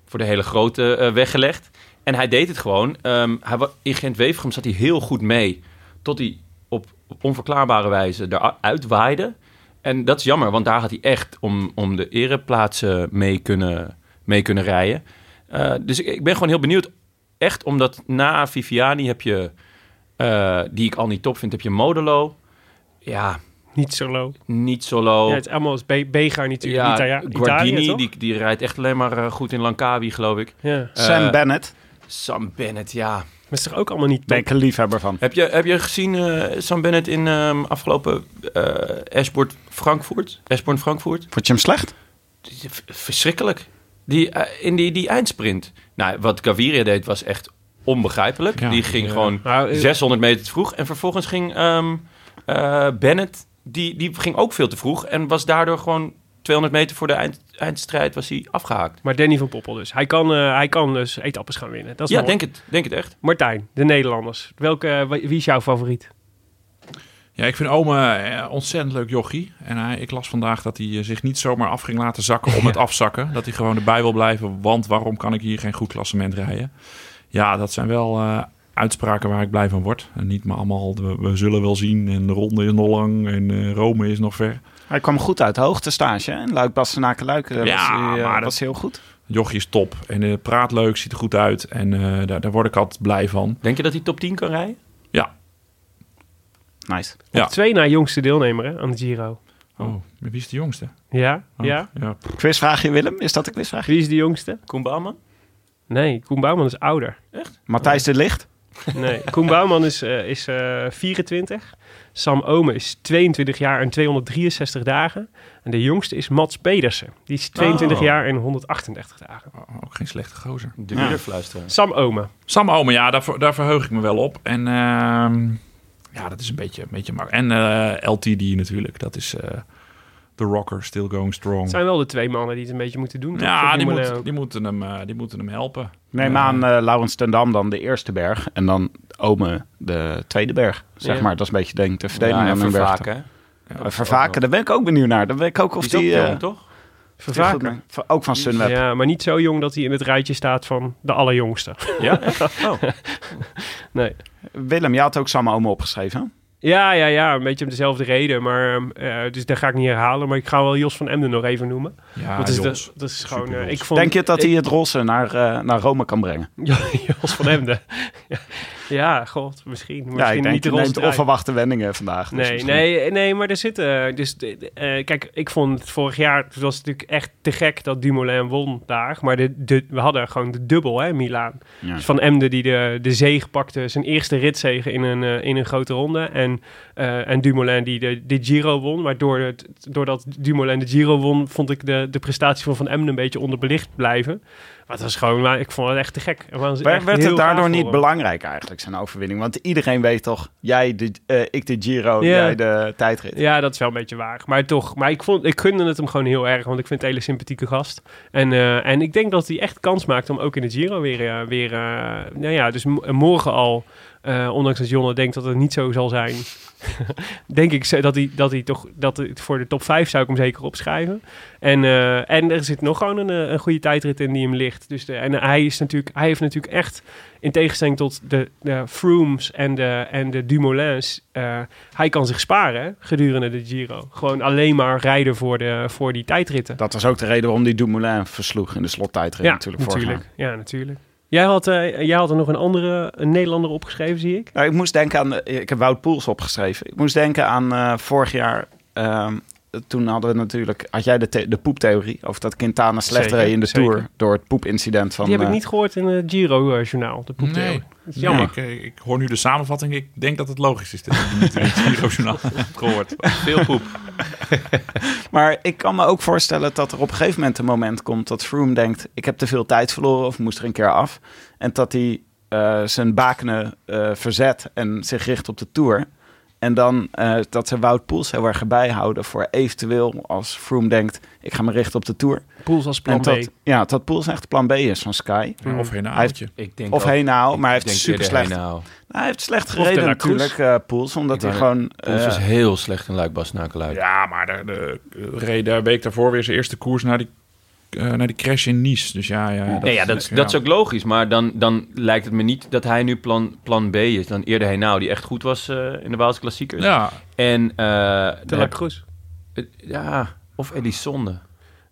voor de hele grote weggelegd. En hij deed het gewoon. Um, hij, in Gent-Wevergem zat hij heel goed mee. Tot hij op, op onverklaarbare wijze eruit waaide. En dat is jammer, want daar had hij echt om, om de ereplaatsen mee kunnen, mee kunnen rijden. dus ik, ik ben gewoon heel benieuwd. Echt omdat na Viviani heb je... Uh, die ik al niet top vind, heb je Modelo. Ja. Niet solo. Niet solo. Ja, het is allemaal Be Bega natuurlijk. Ja, Italia Guardini, Italië, die, die rijdt echt alleen maar uh, goed in Langkawi, geloof ik. Ja. Uh, Sam Bennett. Sam Bennett, ja. Maar is toch ook allemaal niet top? Ben ik een liefhebber van. Heb je, heb je gezien uh, Sam Bennett in um, afgelopen Ashbourne Frankfurt? Ashbourne Frankfurt? Vond je hem slecht? Verschrikkelijk. Die, in die, die eindsprint. Nou, wat Gaviria deed was echt onbegrijpelijk. Ja, die ging ja. gewoon nou, 600 meter te vroeg. En vervolgens ging um, uh, Bennett, die, die ging ook veel te vroeg. En was daardoor gewoon 200 meter voor de eind, eindstrijd was hij afgehaakt. Maar Danny van Poppel dus. Hij kan, uh, hij kan dus etappes gaan winnen. Dat is ja, mooi. denk het, denk het echt. Martijn, de Nederlanders. Welke, wie is jouw favoriet? Ja, ik vind Ome uh, ontzettend leuk jochie. En hij, ik las vandaag dat hij zich niet zomaar af ging laten zakken om het afzakken. Dat hij gewoon erbij wil blijven. Want waarom kan ik hier geen goed klassement rijden? Ja, dat zijn wel uh, uitspraken waar ik blij van word. En niet maar allemaal, we, we zullen wel zien en de ronde is nog lang en eh, Rome is nog ver. Hij kwam goed uit de hoogtestage. hè? En Luik Bastenaken Luik eh, Ja, was, eh, maar dat- was heel goed. Jochie is top en eh, praat leuk, ziet er goed uit en eh, daar, daar word ik altijd blij van. Denk je dat hij top 10 kan rijden? Ja. Nice. Ja. Twee na jongste deelnemer hè, aan de Giro. Oh, wie is de jongste? Ja? Oh, Ja? ja. Quizvraagje Willem, is dat een quizvraag? Wie is de jongste? Koen Bouwman? Nee, Koen Bouwman is ouder. Matthijs de Licht? Nee, Koen Bouwman is, eh, is eh, 24. Sam Ome is 22 jaar en 263 dagen. En de jongste is Mats Pedersen. Die is 22 Oh. jaar en 138 dagen. Oh, ook geen slechte gozer. De Ja. wielerfluisteraar. Sam Ome. Sam Ome, ja, daar, daar verheug ik me wel op. En ehm, ja, dat is een beetje, een beetje makkelijk. En eh, LTD natuurlijk, dat is eh The Rocker, Still Going Strong. Het zijn wel de twee mannen die het een beetje moeten doen. toch? Ja, die, moet, die, moeten hem, eh, die moeten hem helpen. Neem aan eh Laurens ten Dam dan de eerste berg. En dan Ome de tweede berg. Zeg Ja. maar, dat is een beetje denk de verdeling Ja, en van hun berg. vervaken. hè? Eh, Vervaken, daar ben ik ook benieuwd naar. Dan weet ik ook of Die jong, toch? Vervaken. Ook van Sunweb. Ja, maar niet zo jong dat hij in het rijtje staat van de allerjongste. Ja? Oh. Nee. Willem, jij had ook Sam Ome opgeschreven. Ja, ja, ja, een beetje om dezelfde reden. Maar, ehm, eh, dus daar ga ik niet herhalen. Maar ik ga wel Jos van Emden nog even noemen. Ja, dat is, de- dat is gewoon... Eh, ik vond, Denk je dat ik- hij het rosse naar, eh, naar Rome kan brengen? Ja, Jos van Emden. ja, ja, god, misschien. ja, misschien ik denk niet de je neemt onverwachte wendingen vandaag. dus Nee, misschien- nee, nee, maar er zitten... Dus, eh, kijk, ik vond het vorig jaar... Het was natuurlijk echt te gek dat Dumoulin won daar. Maar de, de, we hadden gewoon de dubbel, hè, Milaan. Ja. Dus Van Emden die de, de zege pakte. Zijn eerste ritzege in een, in een grote ronde. En, en Dumoulin die de, Giro won. Het, doordat Dumoulin de Giro won... vond ik de, de prestatie van Van Emden een beetje onderbelicht blijven. Maar het was gewoon... maar Ik vond het echt te gek. Het Werd, echt werd het daardoor niet belangrijk eigenlijk, zijn overwinning? Want iedereen weet toch, jij de, eh, ik de Giro, jij de tijdrit. Ja, dat is wel een beetje waar. Maar toch, maar ik, vond, ik gunde het hem gewoon heel erg, want ik vind het een hele sympathieke gast. En, eh, en ik denk dat hij echt kans maakt om ook in de Giro weer, eh, weer nou ja, dus morgen al, ondanks dat Jonne denkt dat het niet zo zal zijn, denk ik dat hij, dat hij toch, dat voor de top 5 zou ik hem zeker opschrijven. En, eh, en er zit nog gewoon een, eh, een goede tijdrit in die hem ligt. Dus de, en hij, is natuurlijk, hij heeft natuurlijk echt, in tegenstelling tot de, de Froomes en de, en de Dumoulins, eh, hij kan zich sparen gedurende de Giro. Gewoon alleen maar rijden voor, de, voor die tijdritten. Dat was ook de reden waarom die Dumoulin versloeg in de slottijdrit ja, natuurlijk natuurlijk. Ja, natuurlijk. Jij had, eh, jij had er nog een andere een Nederlander opgeschreven, zie ik. Nou, ik moest denken aan, de- ik heb Wout Poels opgeschreven. Ik moest denken aan eh, vorig jaar, ehm, toen hadden we natuurlijk, had jij de, de poeptheorie over dat Quintana slecht Zeker, reed in de zeker. Tour door het poepincident van... Die heb ik eh, niet gehoord in het Giro-journaal, de poeptheorie. Nee. Dat is jammer. Nee, ik, ik hoor nu de samenvatting. Ik denk dat het logisch is dat ik niet in het Giro-journaal heb gehoord. Veel poep. Maar ik kan me ook voorstellen dat er op een gegeven moment een moment komt dat Froome denkt: ik heb te veel tijd verloren of moest er een keer af. En dat hij eh, zijn bakenen eh, verzet en zich richt op de Tour. En dan eh, dat ze Wout Poels heel erg bijhouden voor eventueel als Froome denkt: ik ga me richten op de Tour. Poels als plan B. ja, dat Poels echt plan B is van Sky. Ja, of denk Of nou, ik maar hij heeft super slecht. Nou, hij heeft slecht de gereden natuurlijk, eh Poels, omdat Ik hij gewoon. Poels eh, was heel slecht in Luik Luik. Ja, maar de, de, reed de week daarvoor weer zijn eerste koers naar die, eh, naar die crash in Nice. Dus ja, ja, nee, ja, dat, is- dat is ook logisch. Maar dan, dan lijkt het me niet dat hij nu plan, plan B is. Dan eerder Heenau, die echt goed was eh, in de Waalse klassiekers. Ja, En, eh, heb- Cruz. ja, of Elisonde.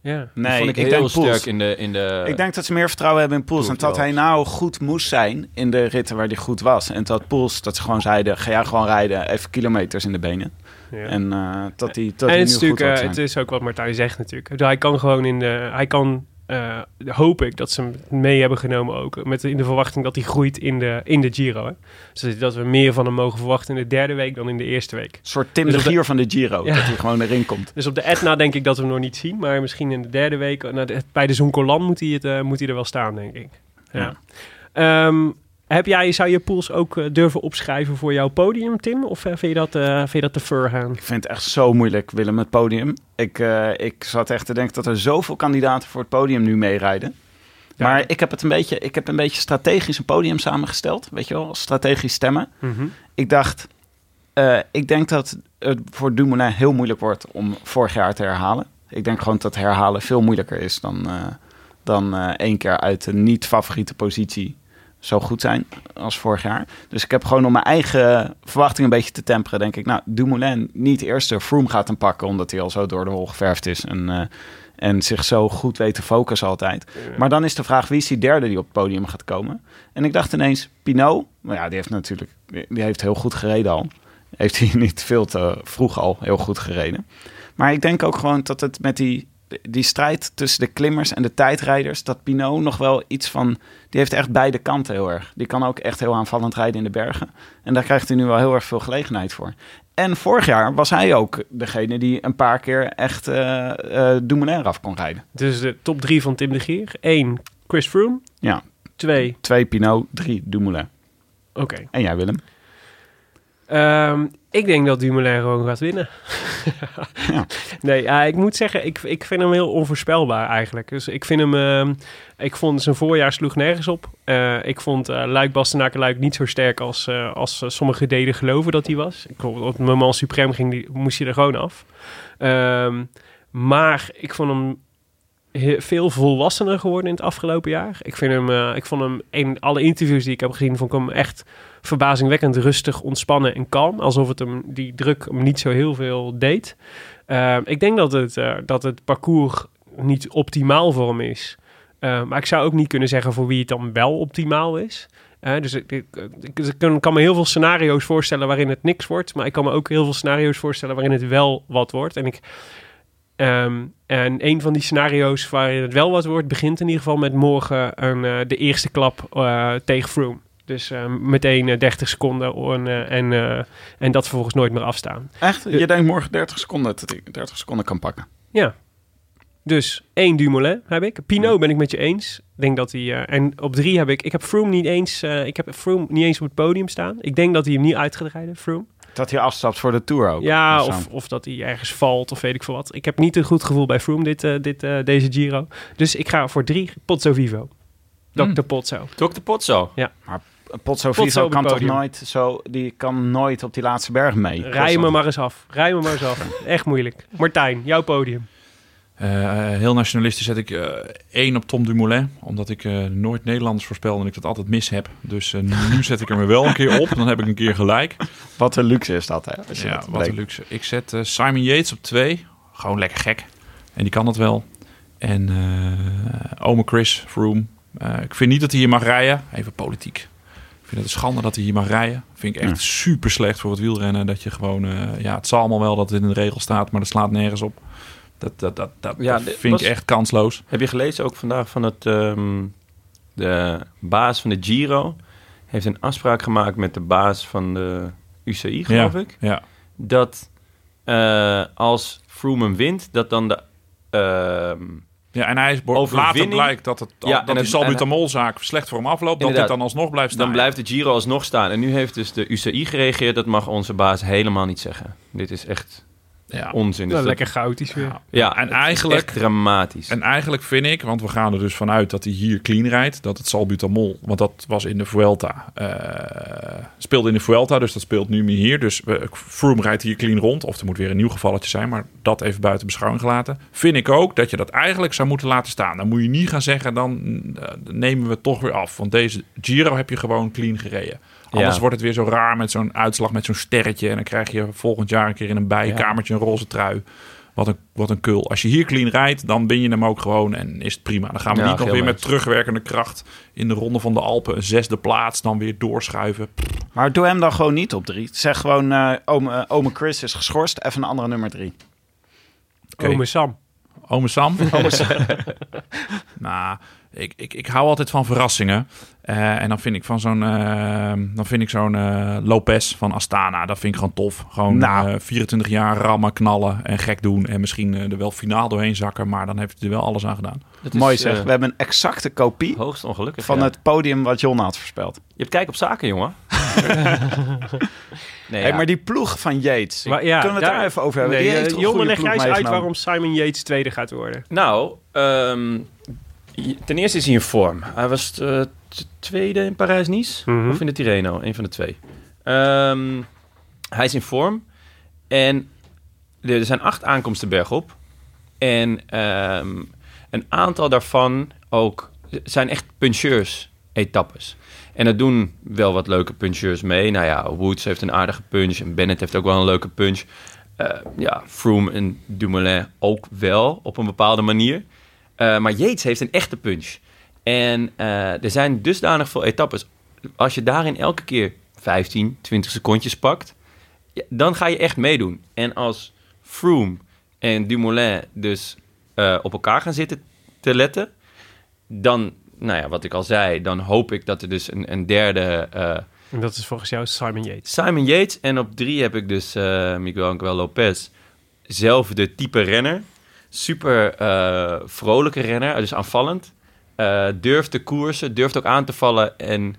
Ja. Nee, vond ik, ik heel denk sterk Poels. in de... In de Ik denk dat ze meer vertrouwen hebben in Poels. En dat hij nou goed moest zijn in de ritten waar hij goed was. En dat Poels, dat ze gewoon zeiden, ga jij gewoon rijden, even kilometers in de benen. Ja. En eh, dat hij dat en het nu goed eh, het is ook wat Martijn zegt natuurlijk. Hij kan gewoon in de, hij kan, eh, hoop ik dat ze hem mee hebben genomen ook. Met in de verwachting dat hij groeit in de, in de Giro. Hè. Dus dat we meer van hem mogen verwachten in de derde week dan in de eerste week. Een soort Tim Dus de Gier van de Giro, Ja. dat hij gewoon erin komt. Dus op de Etna denk ik dat we hem nog niet zien. Maar misschien in de derde week, nou, bij de Zoncolan moet hij, het, moet hij er wel staan, denk ik. Ja. Ehm, heb jij, zou je pools ook eh, durven opschrijven voor jouw podium, Tim? Of eh, vind, je dat, eh, vind je dat te ver gaan? Ik vind het echt zo moeilijk, Willem, het podium. Ik, eh, ik zat echt te denken dat er zoveel kandidaten voor het podium nu meerijden. Ja. Maar ik heb het een beetje, ik heb een beetje strategisch een podium samengesteld. Weet je wel, strategisch stemmen. Mhm. Ik dacht, ik denk dat het voor Dumoulin heel moeilijk wordt om vorig jaar te herhalen. Ik denk gewoon dat herhalen veel moeilijker is dan, dan één keer uit een niet-favoriete positie zo goed zijn als vorig jaar. Dus ik heb gewoon om mijn eigen verwachting een beetje te temperen, denk ik, nou, Dumoulin niet eerste, Froome gaat hem pakken, omdat hij al zo door de hol geverfd is en, uh, en zich zo goed weet te focussen altijd. Maar dan is de vraag, wie is die derde die op het podium gaat komen? En ik dacht ineens, Pinot, maar ja, die heeft natuurlijk, die heeft heel goed gereden al. Heeft hij niet veel te vroeg al heel goed gereden. Maar ik denk ook gewoon dat het met die die strijd tussen de klimmers en de tijdrijders, dat Pinot nog wel iets van. Die heeft echt beide kanten heel erg. Die kan ook echt heel aanvallend rijden in de bergen. En daar krijgt hij nu wel heel erg veel gelegenheid voor. En vorig jaar was hij ook degene die een paar keer echt uh, uh, Dumoulin af kon rijden. Dus de top drie van Tim de Gier. Eén, Chris Froome. Ja. Twee. Twee Pinot, drie Dumoulin. Oké. En jij Willem? Um, ik denk dat Dumoulin gewoon gaat winnen. ja. Nee, uh, ik moet zeggen, ik, ik vind hem heel onvoorspelbaar eigenlijk. Dus ik vind hem... Uh, ik vond zijn voorjaar sloeg nergens op. Uh, ik vond uh, Luik Bastenaken Luik niet zo sterk als, als sommige deden geloven dat hij was. Ik, op het moment suprem ging, die, moest hij er gewoon af. Um, maar ik vond hem veel volwassener geworden in het afgelopen jaar. Ik, vind hem, ik vond hem in alle interviews die ik heb gezien, vond ik hem echt verbazingwekkend rustig, ontspannen en kalm. Alsof het hem die druk hem niet zo heel veel deed. Uh, ik denk dat het, uh, dat het parcours niet optimaal voor hem is. maar ik zou ook niet kunnen zeggen voor wie het dan wel optimaal is. dus ik, ik, ik, kan, me heel veel scenario's voorstellen waarin het niks wordt. Maar ik kan me ook heel veel scenario's voorstellen waarin het wel wat wordt. En ik, Um, en een van die scenario's waarin het wel wat wordt, begint in ieder geval met morgen een, uh, de eerste klap tegen Froome. Dus uh, meteen 30 seconden en, en, en dat vervolgens nooit meer afstaan. Echt? Je denkt morgen 30 seconden dat hij 30 seconden kan pakken? Ja. Dus één Dumoulin heb ik. Pinot ben ik met je eens. Ik denk dat hij... en op drie heb ik... Ik heb Froome niet eens... ik heb Froome niet eens op het podium staan. Ik denk dat hij hem niet uit gaat rijden, Froome. Dat hij afstapt voor de Tour ook. Ja, of, of dat hij ergens valt of weet ik veel wat. Ik heb niet een goed gevoel bij Froome dit, uh, dit, uh, deze Giro. Dus ik ga voor drie Pozzo Vivo. Dr. Mm. Pozzo. Dr. Pozzo? Ja. Maar Pozzo Vivo kan toch nooit zo... Die kan nooit op die laatste berg mee. Rij me maar eens af. Rij me maar eens af. Echt moeilijk. Martijn, jouw podium. Uh, heel nationalistisch zet ik uh, één op Tom Dumoulin. Omdat ik uh, nooit Nederlanders voorspel en ik dat altijd mis heb. Dus nu zet ik er me wel een keer op. Dan heb ik een keer gelijk. Wat een luxe is dat, hè? ja, dat wat een luxe. Ik zet Simon Yates op twee. Gewoon lekker gek. En die kan het wel. En Ome Chris Froome. ik vind niet dat hij hier mag rijden. Even politiek. Vind het een schande dat hij hier mag rijden. Vind ik echt ja. super slecht voor het wielrennen. Dat je gewoon... ja, het zal allemaal wel dat het in de regel staat, maar dat slaat nergens op. Dat, dat, dat, dat, ja, dat vind was, ik echt kansloos. Heb je gelezen ook vandaag van het... Um, de baas van de Giro heeft een afspraak gemaakt met de baas van de UCI, geloof ja, ik. Ja. Dat uh, als Froome wint, dat dan de... Uh, ja, en hij is later blijkt dat, het, ja, dat die salbutamolzaak slecht voor hem afloopt. Dat het dan alsnog blijft staan. Dan blijft de Giro alsnog staan. En nu heeft dus de UCI gereageerd. Dat mag onze baas helemaal niet zeggen. Dit is echt ja. onzin. Dus lekker chaotisch weer. Ja, ja en eigenlijk dramatisch. En eigenlijk vind ik, want we gaan er dus vanuit dat hij hier clean rijdt, dat het salbutamol, want dat was in de Vuelta, uh, speelde in de Vuelta, dus dat speelt nu meer hier. Dus uh, Froome rijdt hier clean rond, of er moet weer een nieuw gevalletje zijn, maar dat even buiten beschouwing gelaten. Vind ik ook dat je dat eigenlijk zou moeten laten staan. Dan moet je niet gaan zeggen, dan uh, nemen we het toch weer af, want deze Giro heb je gewoon clean gereden. Anders wordt het weer zo raar met zo'n uitslag, met zo'n sterretje. En dan krijg je volgend jaar een keer in een bijkamertje een roze trui. Wat een, wat een kul. Als je hier clean rijdt, dan ben je hem ook gewoon en is het prima. Dan gaan we niet nog weer met terugwerkende kracht in de ronde van de Alpen een zesde plaats dan weer doorschuiven. Maar doe hem dan gewoon niet op drie. Zeg gewoon, uh, ome, ome Chris is geschorst, even een andere nummer drie. Okay. Ome Sam. Ome Sam? Ome Sam. nou, ik, ik, ik hou altijd van verrassingen. Uh, en dan vind ik van zo'n uh, dan vind ik zo'n uh, Lopez van Astana, dat vind ik gewoon tof. Gewoon nou. 24 jaar rammen, knallen en gek doen. En misschien er wel finaal doorheen zakken, maar dan heeft hij er wel alles aan gedaan. Dat Mooi is, zeg. We hebben een exacte kopie hoogst ongelukkig, van ja. het podium wat Jon had voorspeld. Je hebt kijk op zaken, jongen. nee, hey, maar die ploeg van Yates, maar, ja, kunnen we het daar, even over hebben? Nee, die Jon, leg jij eens uit waarom Simon Yates tweede gaat worden. Nou, um, ten eerste is hij in vorm. Hij was uh, tweede in Parijs-Nice. Mm -hmm. Of in de Tirreno, een van de twee. Um, hij is in vorm. En er zijn acht aankomsten bergop. En um, een aantal daarvan ook zijn echt puncheurs-etappes. En er doen wel wat leuke puncheurs mee. Nou ja, Woods heeft een aardige punch en Bennett heeft ook wel een leuke punch. Uh, ja, Froome en Dumoulin ook wel op een bepaalde manier. Uh, maar Yates heeft een echte punch. En uh, er zijn dusdanig veel etappes. Als je daarin elke keer 15, 20 secondjes pakt, dan ga je echt meedoen. En als Froome en Dumoulin dus op elkaar gaan zitten te letten, dan, nou ja, wat ik al zei, dan hoop ik dat er dus een, een derde. Uh, en dat is volgens jou Simon Yates. Simon Yates. En op drie heb ik dus uh, Miguel Angel Lopez. Zelfde type renner. Super vrolijke renner, dus aanvallend. durft te koersen, durft ook aan te vallen en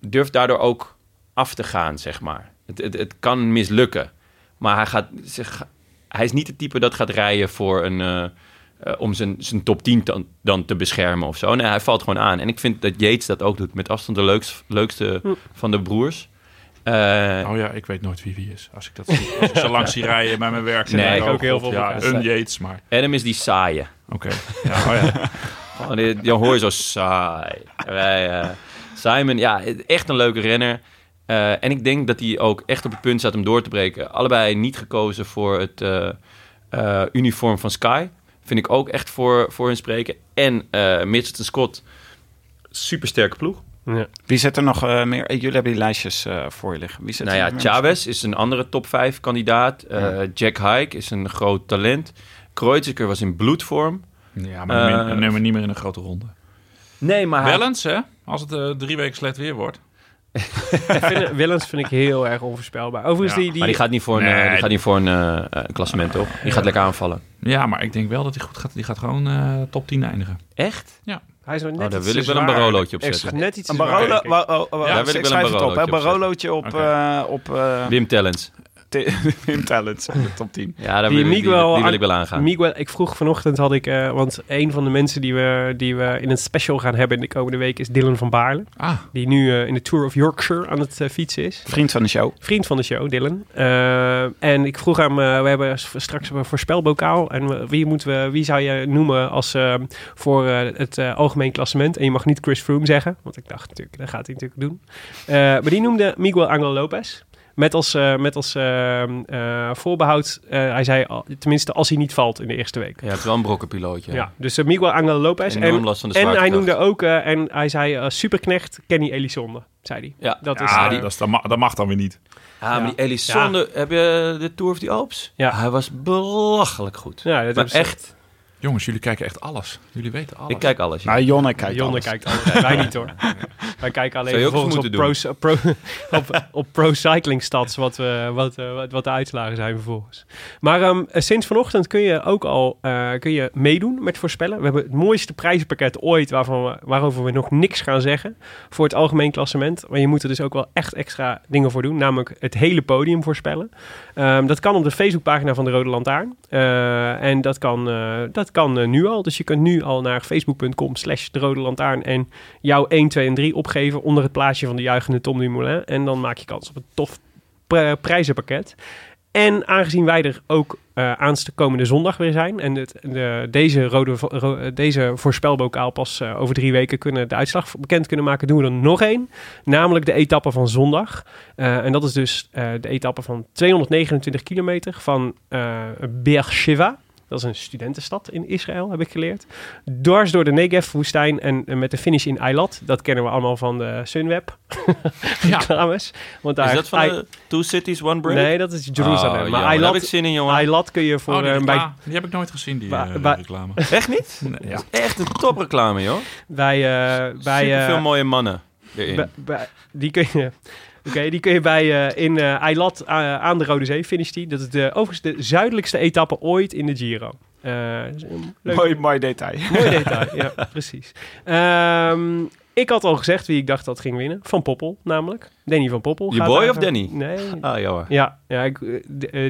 durft daardoor ook af te gaan, zeg maar. Het, het, het kan mislukken. Maar hij, gaat, zich, hij is niet het type dat gaat rijden voor een, uh, uh, om zijn, zijn top 10 dan, dan, te beschermen of zo. Nee, hij valt gewoon aan. En ik vind dat Yates dat ook doet. Met afstand de leukste, leukste hm. van de broers. Uh, oh ja, ik weet nooit wie wie is. Als ik dat zie, als ik zo langs zie rijden bij mijn werk. Nee, ik ook heel veel. Ja, een Yates, maar... Adam is die saaie. Oké. Okay. Ja, oh ja. oh, die, die hoor je zo saai. Wij, Simon, ja, echt een leuke renner. Uh, en ik denk dat hij ook echt op het punt staat om door te breken. Allebei niet gekozen voor het uh, uh, uniform van Sky. Vind ik ook echt voor, voor hun spreken. En uh, Mitchelton Scott, supersterke ploeg. Ja. Wie zit er nog meer? Jullie hebben die lijstjes voor je liggen. Wie zit nou ja, Chavez is een andere top 5 kandidaat. Ja. Jack Hike is een groot talent. Kreuziger was in bloedvorm. Ja, maar neem niet meer in een grote ronde. Nee, maar Wel eens, hè? Als het drie weken slecht weer wordt. Vind, Willems vind ik heel erg onvoorspelbaar. Overigens, ja. die, die... Maar die gaat niet voor een, nee. die gaat niet voor een uh, klassement, toch? Die gaat lekker aanvallen. Ja, maar ik denk wel dat hij goed gaat. Die gaat gewoon uh, top 10 eindigen. Echt? Ja. Hij is nog net oh, daar wil ik wel een barolootje op zetten. Net iets een barolo, oh, oh, ja, daar wil ik wel een barolootje op. Barolootje op, okay. uh, op uh, Wim Tellens. Talents in de top 10. Ja, daar wil, die, Miguel, die, die wil ik wel aangaan. Miguel, ik vroeg vanochtend had ik, uh, want een van de mensen die we, die we in een special gaan hebben in de komende week is Dylan van Baarle. Ah. Die nu uh, in de Tour of Yorkshire aan het uh, fietsen is. Vriend van de show. Vriend van de show, Dylan. en ik vroeg hem, we hebben straks een voorspelbokaal. En wie, moeten we, wie zou je noemen als voor het algemeen klassement? En je mag niet Chris Froome zeggen, want ik dacht natuurlijk, dat gaat hij natuurlijk doen. maar die noemde Miguel Angel Lopez. Met als, uh, met als uh, uh, voorbehoud, hij zei, tenminste als hij niet valt in de eerste week. Ja, het is wel een brokkenpilootje. Ja, dus Miguel Angel Lopez. En, en hij noemde ook, en hij zei superknecht Kenny Elissonde, zei hij. Ja, dat, is, ja, die, dat, is, dat, mag, dat mag dan weer niet. Ja, maar die Elissonde, heb je de Tour of the Alps? Ja. Hij was belachelijk goed. Ja, dat maar echt... Jongens, jullie kijken echt alles. Jullie weten alles. Ik kijk alles. Ja. Nou, Jonne kijkt Jonne alles. kijkt alles. Wij niet hoor. Wij kijken alleen volgens op pro, pro, op, op pro cycling stats wat, we, wat, wat, wat de uitslagen zijn vervolgens. Maar um, sinds vanochtend kun je ook al uh, kun je meedoen met voorspellen. We hebben het mooiste prijzenpakket ooit waarvan we, waarover we nog niks gaan zeggen voor het algemeen klassement. Maar je moet er dus ook wel echt extra dingen voor doen. Namelijk het hele podium voorspellen. Um, dat kan op de Facebookpagina van de Rode Lantaarn. Uh, en dat kan, uh, dat kan uh, nu al. Dus je kunt nu al naar facebook.com slash de Rode Lantaarn en jouw 1, 2 en 3 opgeven onder het plaatje van de juichende Tom Dumoulin. En dan maak je kans op een tof prijzenpakket. En aangezien wij er ook uh, aankomende zondag weer zijn en de, deze, rode, ro, deze voorspelbokaal pas uh, over drie weken kunnen de uitslag bekend kunnen maken, doen we er nog één. Namelijk de etappe van zondag. Uh, en dat is dus de etappe van 229 kilometer van Beersheva. Dat is een studentenstad in Israël, heb ik geleerd. Dwars door de Negev-woestijn en, en, met de finish in Eilat. Dat kennen we allemaal van de Sunweb reclames. Ja. Want daar is dat van I de Two Cities, One Break? Nee, dat is Jeruzalem. Oh, maar ja, Eilat, heb ik zin in, jongen. Eilat kun je voor... Oh, die, uh, bij, die heb ik nooit gezien, die uh, ba, reclame. Echt niet? Nee, ja. Echt een topreclame, joh. Bij... Uh, bij veel mooie mannen erin. Bij, bij, die kun je... Oké, okay, die kun je bij uh, in uh, Eilat uh, aan de Rode Zee finish die. Dat is de, overigens de zuidelijkste etappe ooit in de Giro. mooi, mooi detail. Mooi detail, ja, precies. Um, ik had al gezegd wie ik dacht dat ging winnen. Van Poppel, namelijk. Danny van Poppel. Je boy of Danny? Nee. Ah, jammer. Ja, ja ik,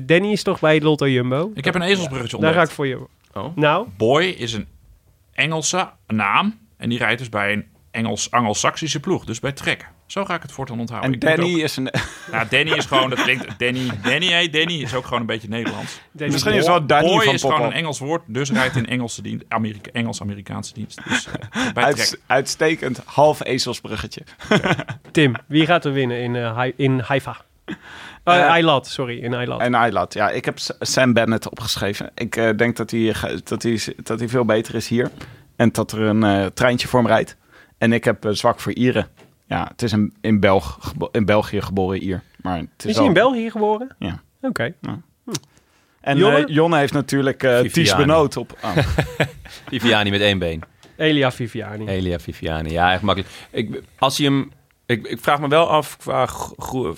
Danny is toch bij Lotto Jumbo. Ik heb een ezelsbruggetje ontdekt. Daar ga ik voor je. Oh. Nou? Boy is een Engelse naam. En die rijdt dus bij een Engels, Anglo-Saxische ploeg. Dus bij Trek. Zo ga ik het voortaan onthouden. En Danny ook- is een... Ja, Danny is gewoon, dat klinkt, Danny, Danny, hey, Danny is ook gewoon een beetje Nederlands. Deze Misschien is wel Danny Boy van is gewoon een Engels woord, dus rijdt in Engelse dienst, Amerika, Engels-Amerikaanse dienst. Dus eh, bij trek. uitstekend half ezelsbruggetje. Tim, wie gaat er winnen in, eh, Hai- in Haifa? Uh, Eilat, sorry, in Eilat. En Eilat, ja, ik heb Sam Bennett opgeschreven. Ik eh, denk dat hij, dat, hij, dat hij veel beter is hier. En dat er een eh, treintje voor hem rijdt. En ik heb zwak voor Ieren. Ja, het is een in, Belg, in België geboren Ier. Maar het is, is hij in België geboren? Ja. Oké. En Jonne? Jonne, Jonne heeft natuurlijk eh Ties. Benoot op. oh. Viviani met één been. Elia Viviani. Elia Viviani. Ja, echt makkelijk. Ik, als hij hem... Ik, ik vraag me wel af qua,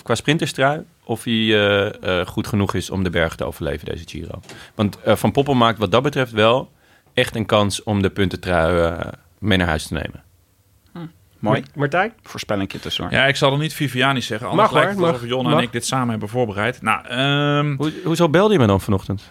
qua sprinterstrui... of hij eh, eh, goed genoeg is om de berg te overleven, deze Giro. Want eh, Van Poppel maakt wat dat betreft wel echt een kans... om de puntentrui eh, mee naar huis te nemen. Mooi. Martijn? Voorspellingje tussendoor. Ja, ik zal er niet Viviani zeggen, anders Mag, lijkt het alsof mag, en ik dit samen hebben voorbereid. Nou, ehm, Hoe, hoezo belde je me dan vanochtend?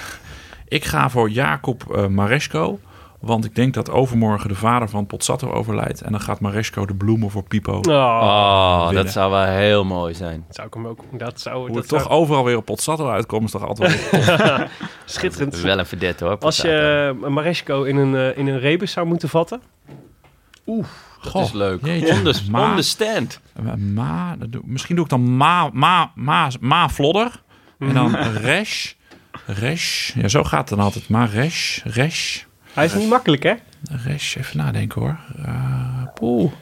ik ga voor Jacob eh, Maresco. Want ik denk dat overmorgen de vader van Pozzato overlijdt. En dan gaat Maresco de bloemen voor Pipo. Oh, Oh, dat zou wel heel mooi zijn. dat zou ik hem ook... Dat zou, Hoe dat het toch zou- overal weer op Pozzato uitkomt, is toch altijd schitterend. Wel een verdette hoor. Als je uh, Maresco in een, eh, in een rebus zou moeten vatten... Dat is leuk. jeetje. On the, Maar- on the stand. Eh, Ma, doe- misschien doe ik dan Ma, Ma, Ma, Ma Vlodder. En dan. Resh. Resh. Ja, zo gaat het dan altijd. Ma Resh. Resh. Hij is niet makkelijk, hè? Resh. Even nadenken hoor. Uh, poeh.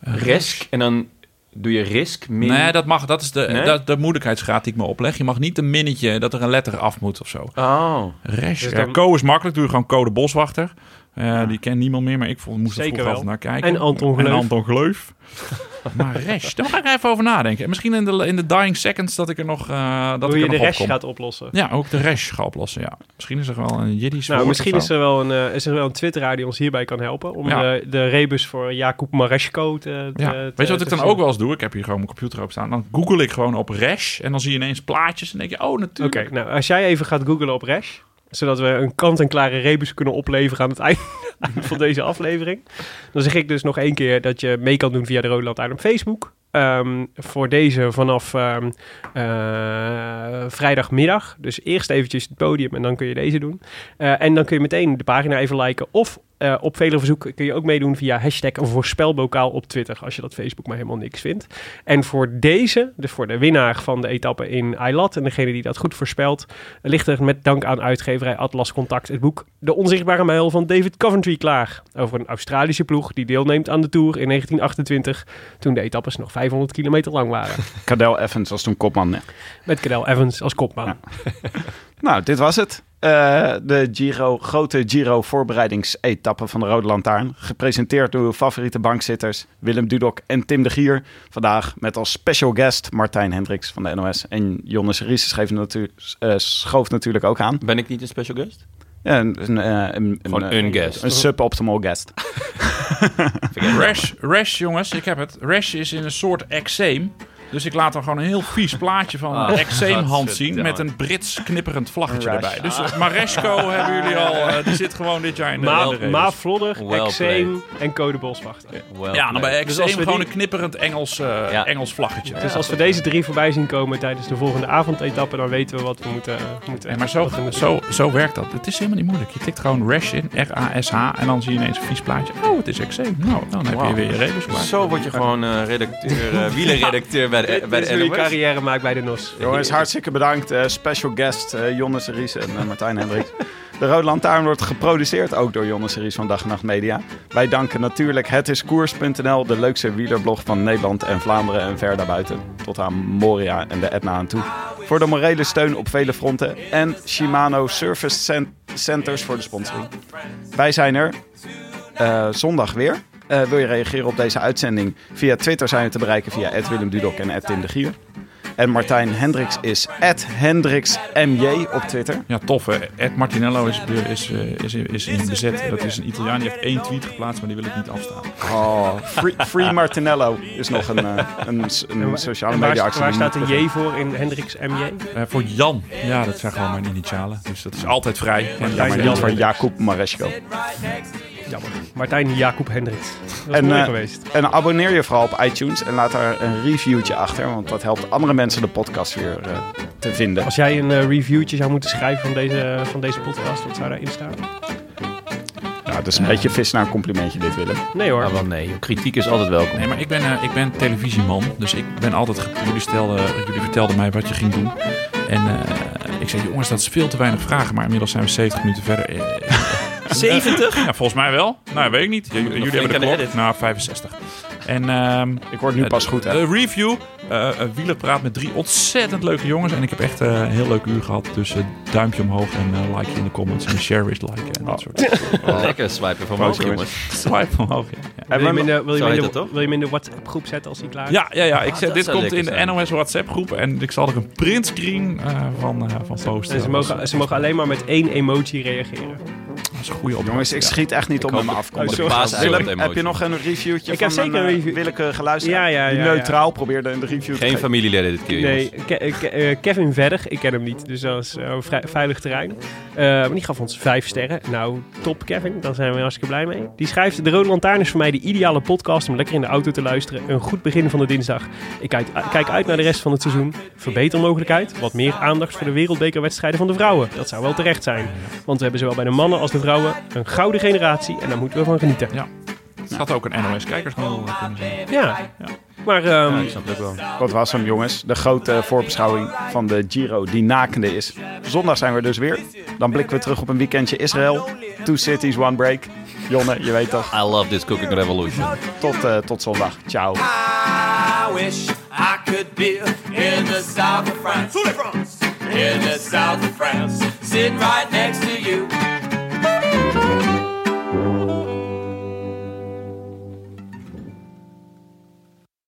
Risk. En dan doe je risk min... Nee, dat mag. Dat is de, Nee? dat, de moeilijkheidsgraad die ik me opleg. Je mag niet een minnetje dat er een letter af moet of zo. Oh. Resh. Dus Ja, dan- Co is makkelijk. Doe je gewoon code Boswachter. Eh, Die kent niemand meer, maar ik vond, moest er Zeker altijd naar kijken. En Anton En Gleuf. Anton Gleuf. maar Resh, daar ga ik even over nadenken. En misschien in de, in de dying seconds dat ik er nog, eh dat Hoe ik je er de opkom. gaat oplossen. Ja, ook de Resh ga oplossen, ja. Misschien is er wel een Jiddisch Nou, misschien is er wel een, eh, is er wel een twitteraar die ons hierbij kan helpen. Om Ja. de, de rebus voor Jacob Maresco te, te- Ja. te- Weet je wat ik dan ook wel eens doe? Ik heb hier gewoon mijn computer op staan. Dan google ik gewoon op Resh en dan zie je ineens plaatjes en denk je, oh Oké, natuurlijk. nou als jij even gaat googlen op Rash, zodat we een kant-en-klare rebus kunnen opleveren aan het eind van deze aflevering. Dan zeg ik dus nog één keer dat je mee kan doen via de Rode Lantaarn op Facebook. Ehm, voor deze vanaf ehm, eh, vrijdagmiddag. Dus eerst eventjes het podium en dan kun je deze doen. Eh, en dan kun je meteen de pagina even liken. Of eh, op vele verzoeken kun je ook meedoen via hashtag voorspelbokaal op Twitter. Als je dat Facebook maar helemaal niks vindt. En voor deze, dus voor de winnaar van de etappe in Eilat en degene die dat goed voorspelt, ligt er met dank aan uitgeverij Atlas Contact het boek De Onzichtbare Mijl van David Coventry klaar. Over een Australische ploeg die deelneemt aan de Tour in 1928, toen de etappes nog 500 kilometer lang waren. Cadel Evans was toen kopman. ja. Met Cadel Evans als kopman. Nou, dit was het. Eh, de Giro, grote Giro voorbereidingsetappe van de Rode Lantaarn. Gepresenteerd door uw favoriete bankzitters Willem Dudok en Tim de Gier. Vandaag met als special guest Martijn Hendricks van de NOS. En Jonne Ries eh, schoof natuurlijk ook aan. Ben ik niet een special guest? Ja, een, een, eh, een, Gewoon een guest. Een suboptimal guest. Rash, Rash, jongens, ik heb het. Rash is in een soort eczeem. Dus ik laat er gewoon een heel vies plaatje van Ah, eczeemhand zien met een Brits knipperend vlaggetje Rash. erbij. Dus uh, Maresco hebben jullie al, eh, die zit gewoon dit jaar in de, in de Ma, race. Ma Vlodder, Well Exeem en Code Boswachter. Well Ja, dan bij played. Dus we gewoon die- een knipperend Engels, eh, Ja. Engels vlaggetje. Dus als we deze drie voorbij zien komen tijdens de volgende avondetappe, dan weten we wat we moeten, moeten Ja, maar zo, moeten zo, zo werkt dat. Het is helemaal niet moeilijk. Je tikt gewoon Rash in, R-A-S-H, en dan zie je ineens een vies plaatje. Oh, het is eczeem. Nou, dan heb je weer je klaar. Zo word je gewoon eh, redacteur, eh wielerredacteur bij de, bij Dit de je carrière maakt bij de NOS. Jongens, hartstikke bedankt. Eh, special guest eh Jonne Series en eh, Martijn Hendricks. De Rode Lantaarn wordt geproduceerd ook door Jonne Series van Dag en Nacht Media. Wij danken natuurlijk hetiskoers.nl, de leukste wielerblog van Nederland en Vlaanderen en ver daarbuiten. Tot aan Moria en de Etna aan toe. Voor de morele steun op vele fronten. En Shimano Service Cent- Centers voor de sponsoring. Wij zijn er eh, zondag weer. Eh, wil je reageren op deze uitzending? Via Twitter zijn we te bereiken via Willem Dudok en Tim de Gier. En Martijn Hendricks is @hendricksmj op Twitter. Ja, tof hè. Ed Martinello is, is, is, is in bezet. Dat is een Italiaan. Die heeft één tweet geplaatst, maar die wil ik niet afstaan. Oh, Free, Free Martinello is nog een, eh, een, een sociale media actie. waar staat de J voor in Hendricks MJ? Eh, voor Jan. Ja, dat zijn gewoon mijn initialen. Dus dat is altijd vrij. Maar Jan voor Jacob Maresco. Jammer. Martijn Jacob Hendricks. Dat was En, mooi eh, geweest. En abonneer je vooral op iTunes en laat daar een reviewtje achter. Want dat helpt andere mensen de podcast weer eh, te vinden. Als jij een eh, reviewtje zou moeten schrijven van deze, van deze podcast, wat zou daarin staan? Ja, dat is een beetje vis naar een complimentje dit, Willem. Nee hoor. Nou, wel nee. Kritiek is altijd welkom. Nee, maar ik ben, eh, ik ben televisieman. Dus ik ben altijd... Jullie, stelden, jullie vertelden mij wat je ging doen. En eh, ik zei, jongens, dat is veel te weinig vragen. Maar inmiddels zijn we 70 minuten verder. Eh, 70? Ja, volgens mij wel. Nou, weet ik niet. J- jullie hebben de klok. edit. Nou, 65. En ehm Ik word nu pas goed, hè? de review. eh uh, Wieler praat met drie ontzettend leuke jongens. En ik heb echt eh, een heel leuk uur gehad. Dus eh, duimpje omhoog en eh, like in de comments. En share is liken en dat soort dingen. Lekker swipen mogen, jongens. jongens. Swipe omhoog, ja. ja. Wil je hem in de, wil je dat, wil je WhatsApp groep zetten als hij klaar is? Ja, ja, ja. Ik Ah, zeg, dat dit komt in de. NOS WhatsApp groep. En ik zal er een printscreen eh van, eh van posten. En ze mogen, ze mogen alleen maar met één emoji reageren. Dat is een goede opdracht. Jongens, ik schiet echt niet op met mijn afkomst. Oh, heb je nog een reviewtje Ik van heb zeker een eh, review. Ja, ja, Die ja, ja. neutraal probeerde een review te Geen familieleden dit keer, jongens. Nee, Ke- eh, Ke- eh, Kevin Verdig, ik ken hem niet, dus dat is veilig terrein. Eh, maar die gaf ons vijf sterren. Nou, top Kevin, daar zijn we hartstikke blij mee. Die schrijft, de Rode Lantaarn is voor mij de ideale podcast om lekker in de auto te luisteren. Een goed begin van de dinsdag. Ik uit- kijk uit naar de rest van het seizoen. Verbetermogelijkheid, wat meer aandacht voor de wereldbekerwedstrijden van de vrouwen. Dat zou wel terecht zijn. Want we hebben zowel bij de mannen als de vrouwen een gouden generatie en daar moeten we van genieten. Ja. Het had ook een NOS-kijkersmail kunnen zijn. Ja, maar ehm, Ik snap het ook wel. Wat was hem, jongens? De grote voorbeschouwing van de Giro die nakende is. Zondag zijn we dus weer. Dan blikken we terug op een weekendje Israël. Two cities, one break. Jonne, je weet toch. I love this cooking revolution. Tot, eh, tot zondag. Ciao. I wish I could be in the south of France. In the south of France, sitting right next to you. Música